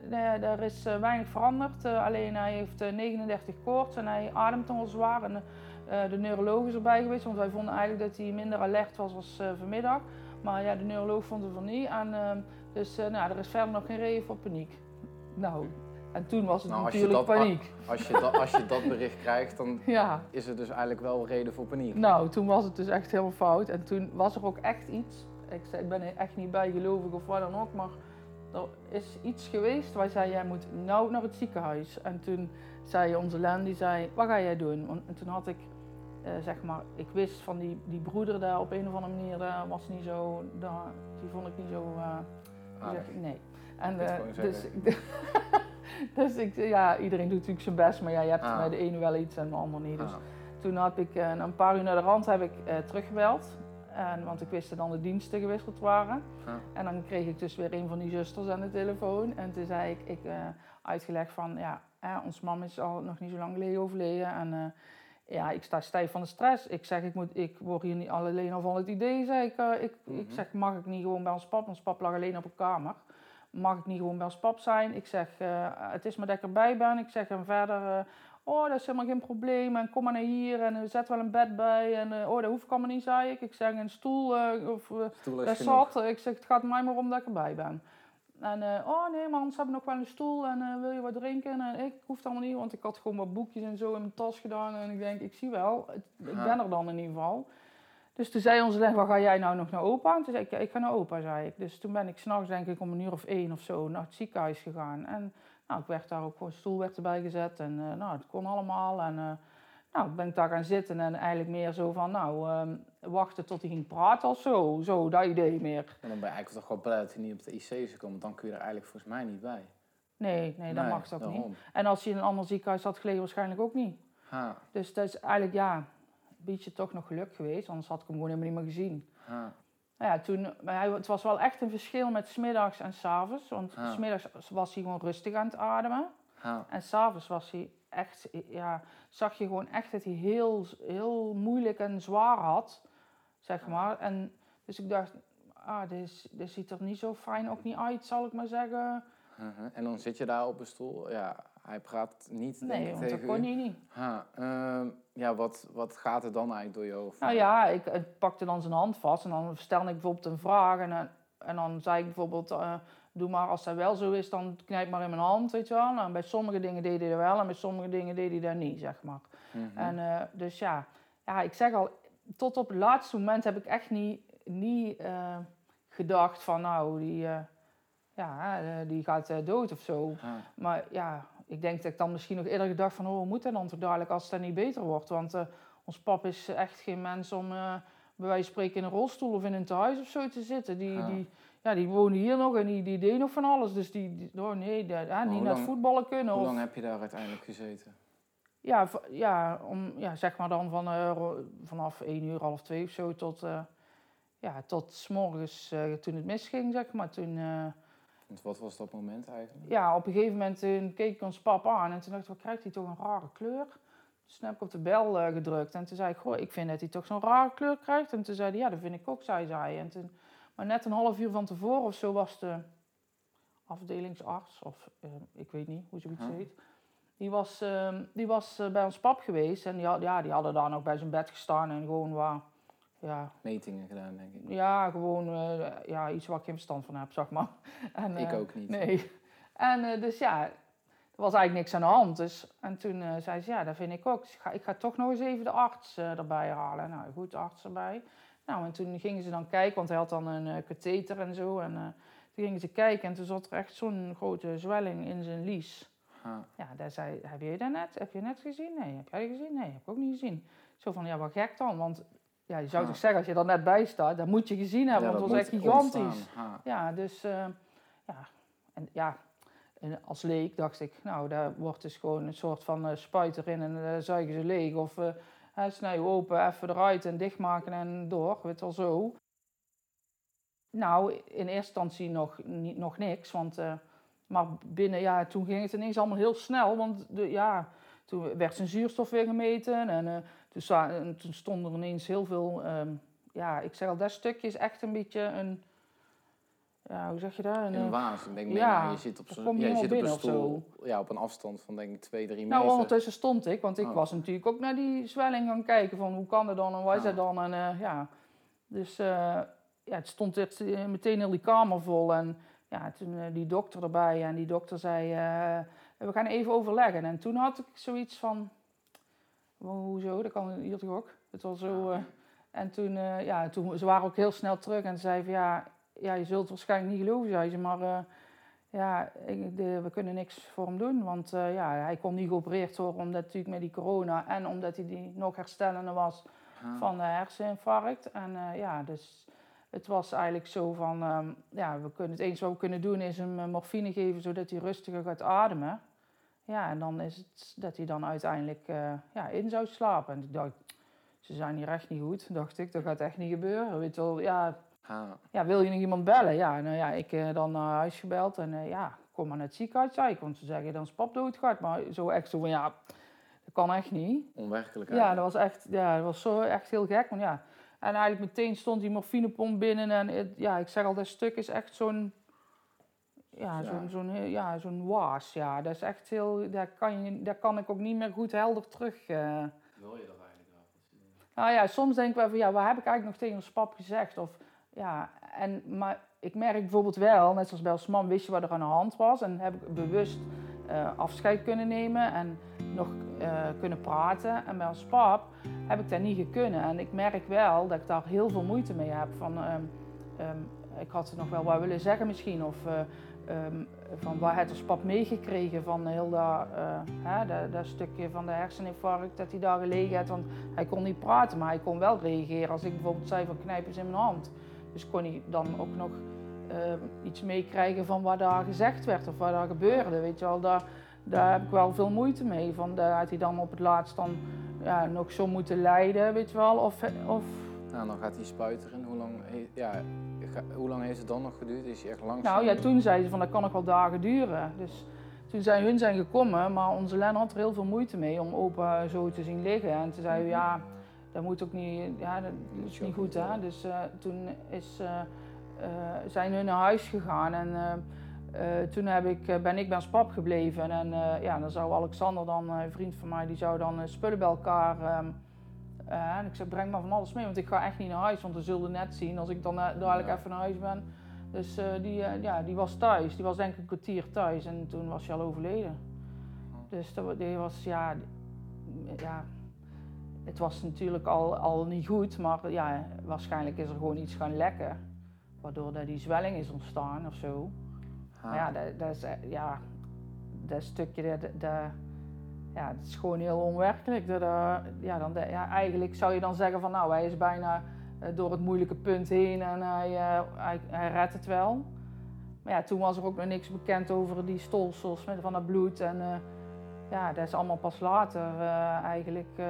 nee, er is weinig veranderd. alleen hij heeft eh, 39 koorts en hij ademt nogal zwaar. En eh, de neuroloog is erbij geweest, want wij vonden eigenlijk dat hij minder alert was als eh, vanmiddag. Maar ja, de neuroloog vond het van niet. En, eh, dus eh, nou, er is verder nog geen reden voor paniek. Nou, en toen was het Nou, als natuurlijk dat- paniek. Als, je dat, als je dat bericht krijgt, dan Ja. is er dus eigenlijk wel reden voor paniek. Nou, toen was het dus echt helemaal fout. En toen was er ook echt iets. Ik, zei, ik ben er echt niet bijgelovig of wat dan ook, maar er is iets geweest waar zei, jij moet nou naar het ziekenhuis. En toen zei onze Len, die zei, wat ga jij doen? En toen had ik, zeg maar, ik wist van die, die broeder daar op een of andere manier, was niet zo, dat, die vond ik niet zo, eh, zeg nee. En, eh, dus, dus ik, ja, iedereen doet natuurlijk zijn best, maar ja, je hebt Ah. bij de ene wel iets en de ander niet. Dus Ah, toen heb ik eh, een paar uur naar de rand heb ik eh, teruggebeld. En, want ik wist dat dan de diensten gewisseld waren. Ja. En dan kreeg ik dus weer een van die zusters aan de telefoon. En toen zei ik, ik eh, uitgelegd van, ja, eh, ons mam is al nog niet zo lang geleden overleden. En eh, ja, ik sta stijf van de stress. Ik zeg, ik, moet, ik word hier niet alleen al van het idee. Zei ik, eh, ik, ik Mhm. zeg, mag ik niet gewoon bij ons pap? Ons pap lag alleen op een kamer. Mag ik niet gewoon bij ons pap zijn? Ik zeg, eh, het is maar dat ik erbij ben. Ik zeg, en verder... eh, Oh, dat is helemaal geen probleem. En kom maar naar hier en zet wel een bed bij. En oh, dat hoeft allemaal niet, zei ik. Ik zeg een stoel of stoel dat zat. Ik zeg, het gaat mij maar om dat ik erbij ben. En eh, oh nee man, ze hebben nog wel een stoel en eh, wil je wat drinken? En ik hoef het allemaal niet, want ik had gewoon wat boekjes en zo in mijn tas gedaan. En ik denk, ik zie wel, het- ik ben er dan in ieder geval. Dus toen zei onze leg, waar ga jij nou nog naar opa? En toen zei ik, ja, ik ga naar opa, zei ik. Dus toen ben ik s'nachts denk ik om een uur of één of zo naar het ziekenhuis gegaan. En nou, ik werd daar ook gewoon, een stoel werd erbij gezet en eh, nou, het kon allemaal. En uh, nou, ben ik daar gaan zitten en eigenlijk meer zo van, nou, ehm, wachten tot hij ging praten of zo. Zo, dat idee meer. En dan ben je eigenlijk toch gewoon blij dat hij niet op de IC is gekomen, dan kun je er eigenlijk volgens mij niet bij. Nee, nee, dat mag dat niet. En als hij in een ander ziekenhuis had gelegen, waarschijnlijk ook niet. Ha, Dus dat is eigenlijk, ja, een beetje toch nog geluk geweest, anders had ik hem gewoon helemaal niet meer gezien. ha. Nou ja, toen, hij, het was wel echt een verschil met smiddags en s'avonds. Want Ah. smiddags was hij gewoon rustig aan het ademen. ha. En s'avonds was hij echt, ja, zag je gewoon echt dat hij heel, heel moeilijk en zwaar had, zeg maar. En dus ik dacht, ah, dit, is- dit ziet er niet zo fijn ook niet uit, zal ik maar zeggen. Uh-huh. En dan zit je daar op een stoel. Ja, hij praat niet Nee, ik, want dat tegen kon hij niet. Ha, ehm, ja, wat, wat gaat er dan eigenlijk door je hoofd? Nou ja, ik, ik pakte dan zijn hand vast en dan stelde ik bijvoorbeeld een vraag. En, dan- en dan zei ik bijvoorbeeld, eh, doe maar als dat wel zo is, dan knijp maar in mijn hand, weet je wel. Nou, bij sommige dingen deed hij dat wel en bij sommige dingen deed hij dat niet, zeg maar. Mhm. En eh, dus ja, ja, ik zeg al, tot op het laatste moment heb ik echt niet, niet eh, gedacht van, nou, die, eh, ja, die gaat dood of zo. Maar ja, ik denk dat ik dan misschien nog eerder gedacht van... oh, moet dat dan toch dadelijk als het niet beter wordt? Want ons pap is echt geen mens om bij wijze van spreken in een rolstoel of in een tehuis of zo te zitten. Die, die, ja, die woonde hier nog en die, die deed nog van alles. Dus die, die- oh nee, dat- ja, niet naar het voetballen kunnen. Hoe Of, lang heb je daar uiteindelijk gezeten? ja, ja, om, ja, zeg maar dan van, eh, vanaf één uur, half twee of zo tot... eh, ja, tot 's morgens eh, toen het misging, zeg maar. Toen, Want wat was dat moment eigenlijk? ja, op een gegeven moment toen keek ik ons pap aan en toen dacht ik, wat krijgt hij toch een rare kleur? Dus toen heb ik op de bel gedrukt en toen zei ik, goh, ik vind dat hij toch zo'n rare kleur krijgt. En toen zei hij, ja, dat vind ik ook, zei zij. En toen, maar net een half uur van tevoren of zo was de afdelingsarts, of eh, ik weet niet hoe zoiets Huh? heet. Die was, ehm, die was eh, bij ons pap geweest en die, had, ja, die hadden daar nog bij zijn bed gestaan en gewoon waar, ja, Metingen gedaan, denk ik. ja, gewoon eh, ja, iets waar ik geen verstand van heb, zeg maar. En, ik eh, ook niet. Nee. En dus ja, er was eigenlijk niks aan de hand. Dus, en toen zei ze, ja, dat vind ik ook. Dus ik ga, ik ga toch nog eens even de arts erbij halen. Nou, goed, de arts erbij. Nou, en toen gingen ze dan kijken, want hij had dan een eh katheter en zo. En eh, toen gingen ze kijken en toen zat er echt zo'n grote zwelling in zijn lies. Ha. Ja, daar zei, heb je dat net? Heb je net gezien? Nee. Heb jij dat gezien? Nee, heb ik ook niet gezien. Zo van, ja, wat gek dan. Want ja, je zou Ja. toch zeggen, als je er net bij staat, dat moet je gezien hebben, Ja, want het dat was echt gigantisch. Ha. Ja, dus eh, ja, en ja, en als leek dacht ik, nou, daar wordt dus gewoon een soort van uh, spuit erin en uh, zuigen ze leeg. Of uh, snijden open, even eruit en dichtmaken en door, weet wel zo. Nou, in eerste instantie nog, niet, nog niks, want... maar binnen, ja, toen ging het ineens allemaal heel snel, want de, ja, toen werd zijn zuurstof weer gemeten en toen, toen stonden er ineens heel veel, um, ja, ik zeg al, dat stukje is echt een beetje een ja, hoe zeg je dat? Een, een waas. Ik denk, ja, je zit op, zo, jij zit op een stoel, ja, op een afstand van denk ik 2, 3 meter. Nou, ondertussen stond ik, want ik oh. was natuurlijk ook naar die zwelling gaan kijken van hoe kan dat dan en wat is dat dan? En uh, ja, dus uh, ja, het stond echt eh, meteen heel die kamer vol en ja, toen uh, die dokter erbij en die dokter zei, we gaan even overleggen. En toen had ik zoiets van, hoezo, dat kan hier toch ook? Het was zo... en toen, ja, toen, ze waren ook heel snel terug en zeiden van ja, ja, je zult waarschijnlijk niet geloven, zei ze, maar uh, ja, de, we kunnen niks voor hem doen. Want uh, ja, hij kon niet geopereerd worden omdat natuurlijk met die corona en omdat hij die nog herstellende was ah. van de herseninfarct. En uh, ja, dus het was eigenlijk zo van, um, ja, we kunnen, het eens wat we kunnen doen is hem morfine geven zodat hij rustiger gaat ademen. Ja, en dan is het dat hij dan uiteindelijk ja, in zou slapen. En ik dacht, ze zijn hier echt niet goed, dacht ik. Dat gaat echt niet gebeuren. Weet wel, ja, Ah. Ja, wil je nog iemand bellen? Ja, nou ja, ik uh, dan naar huis gebeld en uh, ja, kom maar naar het ziekenhuis. Ja, ik kon ze zeggen, dan is pap doodgaat. Maar zo echt zo van, ja, dat kan echt niet. Onwerkelijk Ja, dat was echt, ja, dat was zo echt heel gek. Want ja, en eigenlijk meteen stond die morfinepomp binnen en het, ja, ik zeg al, dat stuk is echt zo'n, ja, zo'n, zo'n, ja, zo'n waas. Ja, dat is echt heel, daar kan, je, daar kan ik ook niet meer goed helder terug. Uh. Wil je dat eigenlijk Nou ja, soms denk ik wel van, ja, wat heb ik eigenlijk nog tegen ons pap gezegd? Of ja, en, maar ik merk bijvoorbeeld wel, net zoals bij ons man, wist je wat er aan de hand was. En heb ik bewust uh, afscheid kunnen nemen en nog uh, kunnen praten. En bij ons pap heb ik dat niet gekunnen. En ik merk wel dat ik daar heel veel moeite mee heb. Van, um, um, ik had nog wel wat willen zeggen misschien. Of uh, um, van waar het als pap meegekregen van heel dat, hè, dat, dat, stukje van de herseninfarct dat hij daar gelegen had. Want hij kon niet praten, maar hij kon wel reageren als ik bijvoorbeeld zei van knijp eens in mijn hand. Dus kon hij dan ook nog ehm, iets meekrijgen van wat daar gezegd werd of wat daar gebeurde. Weet je wel, daar, daar heb ik wel veel moeite mee. Van dat hij dan op het laatst dan ja, nog zo moeten lijden, weet je wel. Of, of... Nou, dan gaat hij spuiteren. Hoe lang, ja, hoe lang heeft het dan nog geduurd? Is hij echt langzaam? Nou ja, toen zei ze van dat kan nog wel dagen duren. Dus toen zijn hun zijn gekomen, maar onze Len had er heel veel moeite mee om opa zo te zien liggen. En toen zei mm ja dat moet ook niet, ja, dat is niet goed. Hè? Dus uh, toen is, uh, uh, zijn hun naar huis gegaan en toen heb ik, ben ik bij ons pap gebleven. En ja, dan zou Alexander dan, een vriend van mij, die zou dan spullen bij elkaar. Um, en ik zei, breng maar van alles mee, want ik ga echt niet naar huis, want we zullen net zien als ik dan dadelijk ja. even naar huis ben. Dus die, ja, die was thuis, die was denk ik een kwartier thuis en toen was hij al overleden. Dus dat, die was, ja, ja het was natuurlijk al, al niet goed, maar ja, waarschijnlijk is er gewoon iets gaan lekken. Waardoor dat die zwelling is ontstaan of zo. Maar ja, dat, dat, is, ja, dat stukje, dat, dat, ja, dat is gewoon heel onwerkelijk. Dat, uh, ja, dan, ja, eigenlijk zou je dan zeggen van nou, hij is bijna uh, door het moeilijke punt heen en hij, hij, hij redt het wel. Maar ja, toen was er ook nog niks bekend over die stolsels met van dat bloed. En ja, dat is allemaal pas later eigenlijk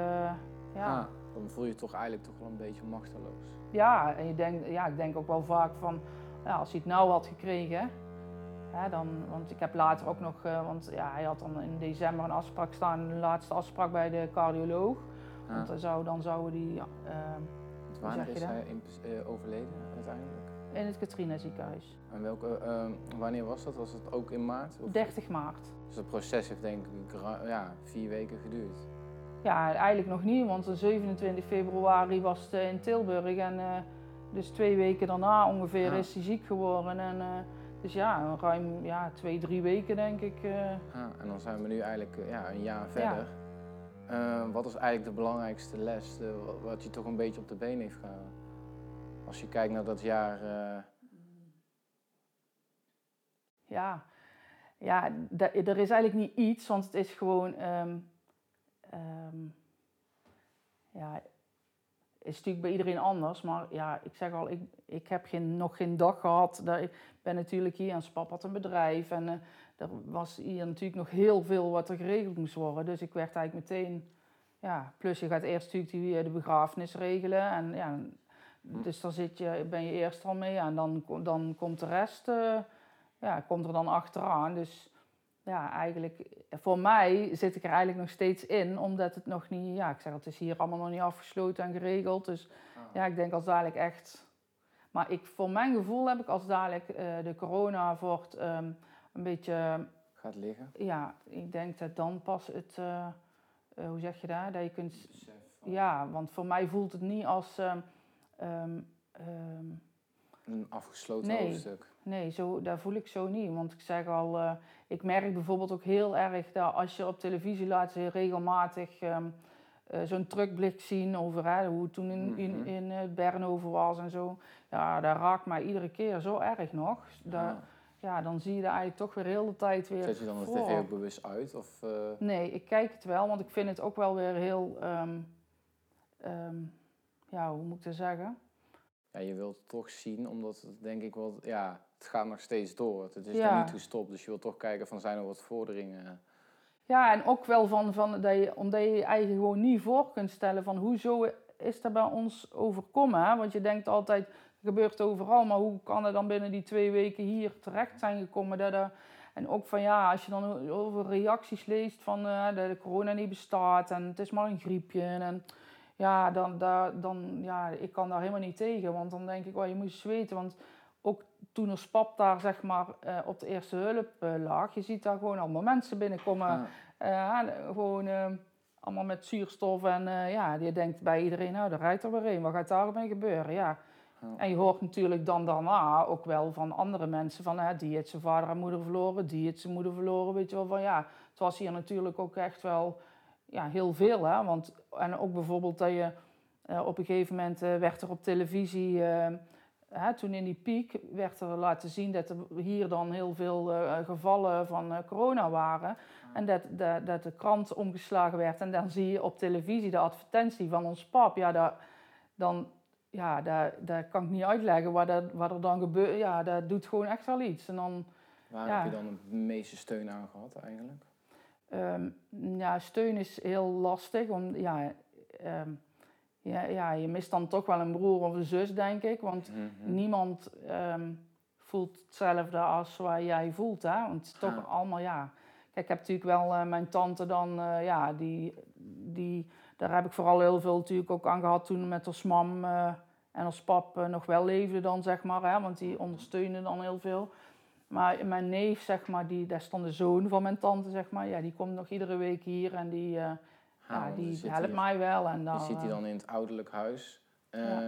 ja. Ah, dan voel je je toch eigenlijk toch wel een beetje machteloos. Ja, en je denkt, ja, ik denk ook wel vaak van, ja, als hij het nou had gekregen, hè, dan, want ik heb later ook nog, uh, want ja, hij had dan in december een afspraak staan, een laatste afspraak bij de cardioloog. Ah. Want dan, zou, dan zouden die... Uh, Wanneer is hij in, uh, overleden uiteindelijk? In het Katrina ziekenhuis. En welke, wanneer was dat? Was dat ook in maart? Of? 30 maart. Dus het proces heeft denk ik ja, vier weken geduurd. Ja, eigenlijk nog niet, want de 27 februari was het in Tilburg en uh, dus twee weken daarna ongeveer is hij ziek geworden. En, uh, dus ja, ruim ja, twee, drie weken denk ik. Ja, en dan zijn we nu eigenlijk ja, een jaar verder. Ja. wat is eigenlijk de belangrijkste les, wat je toch een beetje op de been heeft gehouden? Als je kijkt naar dat jaar. Ja, ja er is eigenlijk niet iets, want het is gewoon. Um, Um, ja, is natuurlijk bij iedereen anders. Maar ja, ik zeg al, ik, ik heb geen, nog geen dag gehad. Dat, ik ben natuurlijk hier en Spap had een bedrijf. En uh, er was hier natuurlijk nog heel veel wat er geregeld moest worden. Dus ik werd eigenlijk meteen... Ja, plus je gaat eerst natuurlijk die, de begrafenis regelen. En ja, dus dan zit je, ben je eerst al mee en dan, dan komt de rest, uh, ja, komt er dan achteraan. Dus ja, eigenlijk, voor mij zit ik er eigenlijk nog steeds in, omdat het nog niet, ja, ik zeg het is hier allemaal nog niet afgesloten en geregeld. Dus ah. ja, ik denk als dadelijk echt, maar ik, voor mijn gevoel heb ik als dadelijk uh, de corona wordt um, een beetje... Gaat liggen? Ja, ik denk dat dan pas het, uh, hoe zeg je dat, dat je kunt... Ja, want voor mij voelt het niet als... Um, um, een afgesloten nee, hoofdstuk. Nee, zo, daar voel ik zo niet. Want ik zeg al, uh, ik merk bijvoorbeeld ook heel erg dat als je op televisie laat ze regelmatig um, uh, zo'n terugblik zien over hè, hoe het toen in, in, mhm. in uh, Bernhoven was en zo. Ja, dat raakt mij iedere keer zo erg nog. Dat, ja. ja. dan zie je daar eigenlijk toch weer heel de tijd weer. Zet je dan de tv ook bewust uit? Of, Nee, ik kijk het wel, want ik vind het ook wel weer heel ja, hoe moet ik dat zeggen? Ja, je wilt het toch zien, omdat het denk ik wel, ja, het gaat nog steeds door. Het is ja. niet gestopt, dus je wilt toch kijken van zijn er wat vorderingen. Ja, en ook wel van, van dat je, omdat je je eigen gewoon niet voor kunt stellen van hoezo is dat bij ons overkomen. Hè? Want je denkt altijd, het gebeurt overal, maar hoe kan het dan binnen die twee weken hier terecht zijn gekomen? Dat er, en ook van ja, als je dan over reacties leest van uh, dat de corona niet bestaat en het is maar een griepje. En, ja, dan, dan, dan, ja, ik kan daar helemaal niet tegen. Want dan denk ik, wel, je moet eens weten. Want ook toen er spap daar zeg maar uh, op de eerste hulp uh, lag, je ziet daar gewoon allemaal mensen binnenkomen. Ja. Uh, gewoon allemaal met zuurstof. En ja, je denkt bij iedereen, nou, daar rijdt er weer een. Wat gaat daarmee gebeuren? Ja. ja. En je hoort natuurlijk dan daarna ook wel van andere mensen van, hè, die heeft zijn vader en moeder verloren, die heeft zijn moeder verloren. Weet je wel, van ja, het was hier natuurlijk ook echt wel ja, heel veel. Hè? Want, en ook bijvoorbeeld dat je uh, op een gegeven moment uh, werd er op televisie, uh, hè, toen in die piek, werd er laten zien dat er hier dan heel veel gevallen van corona waren. En dat, dat, dat, de krant omgeslagen werd. En dan zie je op televisie de advertentie van ons pap. Ja, dat, dan, ja, dat, dat kan ik niet uitleggen wat, dat, wat er dan gebeurt. Ja, dat doet gewoon echt wel iets. En dan, Waar ja. heb je dan de meeste steun aan gehad eigenlijk? Um, ja, steun is heel lastig. Om, ja, um, ja, ja, je mist dan toch wel een broer of een zus, denk ik. Want mm -hmm. niemand um, voelt hetzelfde als wat jij voelt. Hè? Want het is toch allemaal, ja... Kijk, ik heb natuurlijk wel uh, mijn tante dan, uh, ja, die, die... Daar heb ik vooral heel veel natuurlijk ook aan gehad toen met als mam uh, en als pap nog wel leefde dan, zeg maar. Hè? Want die ondersteunen dan heel veel. Maar mijn neef, zeg maar, die, is dan de zoon van mijn tante, zeg maar. Ja, die komt nog iedere week hier en die, uh, ja, die helpt mij wel. En dan, je ziet hij dan in het ouderlijk huis. Uh, ja.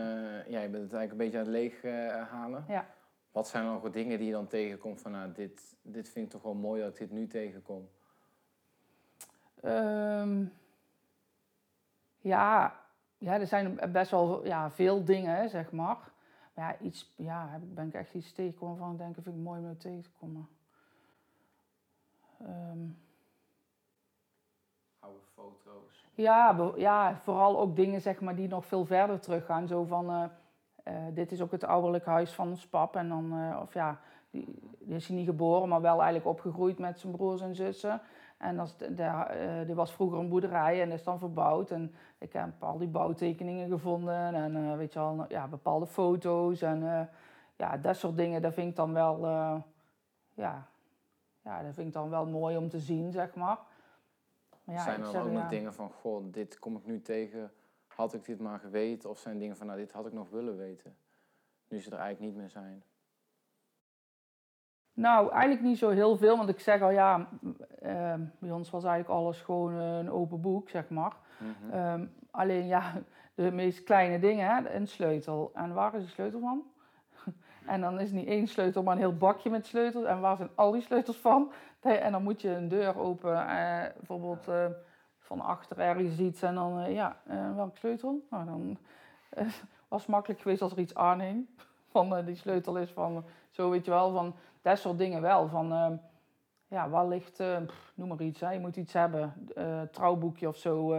ja. je bent het eigenlijk een beetje aan het leeg uh, halen. Ja. Wat zijn dan nog dingen die je dan tegenkomt van, nou, dit, dit vind ik toch wel mooi dat ik dit nu tegenkom? Um, ja, ja, er zijn best wel ja, veel dingen, zeg maar ja, iets, ja, ben ik echt iets tegengekomen van, denk ik, vind ik mooi om tegen te komen. Um, Oude foto's? Ja, ja, vooral ook dingen zeg maar, die nog veel verder teruggaan. Zo van, uh, uh, dit is ook het ouderlijk huis van ons pap. En dan, uh, of ja, die, die, is hij niet geboren, maar wel eigenlijk opgegroeid met zijn broers en zussen. En dat, uh, was vroeger een boerderij en dat is dan verbouwd. En ik heb al die bouwtekeningen gevonden en uh, weet je al, ja, bepaalde foto's. En uh, ja, dat soort dingen, dat vind ik dan wel, ja, ja, dat vind ik dan wel mooi om te zien, zeg maar. maar ja, zijn er dan ook nog dingen van, goh, dit kom ik nu tegen, had ik dit maar geweten? Of zijn dingen van, nou, dit had ik nog willen weten, nu ze er eigenlijk niet meer zijn? Nou, eigenlijk niet zo heel veel, want ik zeg al ja, uh, bij ons was eigenlijk alles gewoon een open boek, zeg maar. Mm -hmm. um, alleen ja, de meest kleine dingen, hè, een sleutel. En waar is de sleutel van? en dan is niet één sleutel, maar een heel bakje met sleutels. En waar zijn al die sleutels van? En dan moet je een deur open, eh, bijvoorbeeld uh, van achter ergens iets. En dan, uh, ja, welke sleutel? Nou, dan was het makkelijk geweest als er iets aanhing. Van die sleutel is van, zo weet je wel, van dat soort dingen wel. Van, uh, ja, waar ligt, uh, pff, noem maar iets, hè. je moet iets hebben, uh, trouwboekje of zo,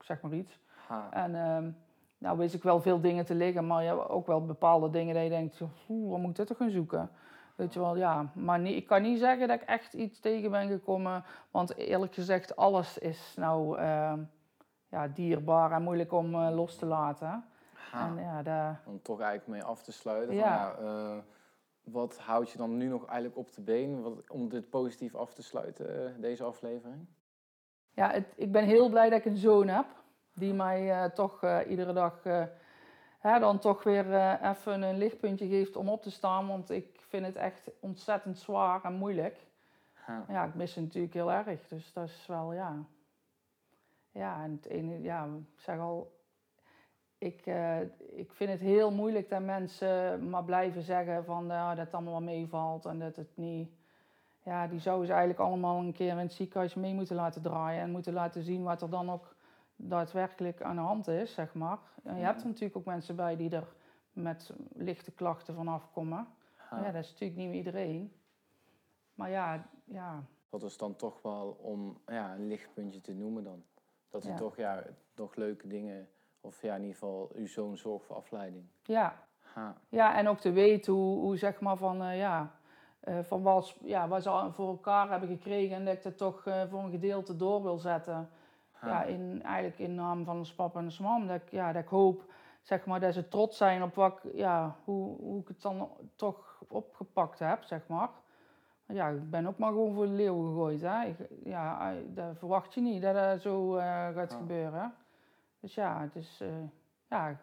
zeg maar iets. Ha. En ehm, nou wist ik wel veel dingen te liggen, maar je hebt ook wel bepaalde dingen dat je denkt, oeh, wat moet ik dit toch gaan zoeken? Weet je wel, ja. Maar niet, ik kan niet zeggen dat ik echt iets tegen ben gekomen, want eerlijk gezegd, alles is nou eh, ja, dierbaar en moeilijk om eh, los te laten. En ja. Om toch eigenlijk mee af te sluiten. Ja. Van, ja, eh, wat houdt je dan nu nog eigenlijk op de been wat, om dit positief af te sluiten, eh, deze aflevering? Ja, het, ik ben heel blij dat ik een zoon heb. Die mij eh, toch eh, iedere dag hè, dan toch weer even een lichtpuntje geeft om op te staan. Want ik vind het echt ontzettend zwaar en moeilijk. Ha. Ja, ik mis het natuurlijk heel erg. Dus dat is wel, ja. Ja, en het ene, ja, ik zeg al. Ik, eh, ik vind het heel moeilijk dat mensen maar blijven zeggen van ja, dat het allemaal wel meevalt en dat het niet. Ja, die zouden ze eigenlijk allemaal een keer in het ziekenhuis mee moeten laten draaien en moeten laten zien wat er dan ook daadwerkelijk aan de hand is, zeg maar. En je hebt er natuurlijk ook mensen bij die er met lichte klachten vanaf komen. Ja, dat is natuurlijk niet iedereen. Maar ja, ja, Dat is dan toch wel om ja, een lichtpuntje te noemen dan. Dat Ja. toch ja, nog leuke dingen, of ja, in ieder geval uw zoon zorgt voor afleiding. ja, Ha. Ja, en ook te weten hoe, hoe zeg maar van, eh, ja, eh, van wat, ja, wat ze al voor elkaar hebben gekregen en dat ik dat toch eh, voor een gedeelte door wil zetten. Ha. Ja, in, eigenlijk in naam van de papa en de mam. Dat ik, ja, dat ik hoop zeg maar, dat ze trots zijn op wat, ja, hoe, hoe ik het dan toch opgepakt heb, zeg maar. Ja, ik ben ook maar gewoon voor de leeuw gegooid. Hè. Ik, ja, dat verwacht je niet dat dat zo gaat gebeuren. Dus ja, het eh, ja,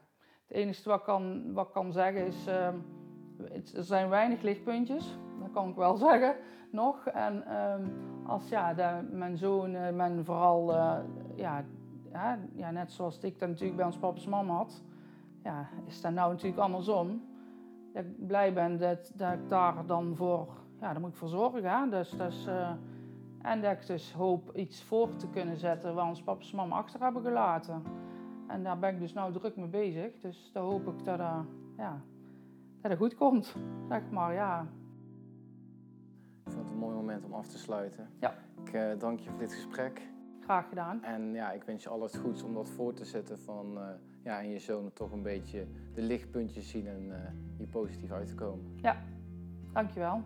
het enige wat ik kan, wat kan zeggen is, ehm, er zijn weinig lichtpuntjes, dat kan ik wel zeggen, nog. En ehm, als ja, mijn zoon, eh, mijn vooral, eh, ja, ja, net zoals ik dat natuurlijk bij ons papa's mam had, ja, is dat nou natuurlijk andersom. Dat ik blij ben dat, dat ik daar dan voor, ja, daar moet ik voor zorgen. Hè? Dus, dus, en dat ik dus hoop iets voor te kunnen zetten waar ons papa's mam achter hebben gelaten. En daar ben ik dus nou druk mee bezig. Dus daar hoop ik dat, eh, ja, dat het goed komt, zeg maar, ja. Ik vind het een mooi moment om af te sluiten. Ja. Ik eh, dank je voor dit gesprek. Graag gedaan. En ja, ik wens je al het goeds om dat voor te zetten van eh, ja, en je zoon toch een beetje de lichtpuntjes zien en hier positief uit te komen. Dankjewel.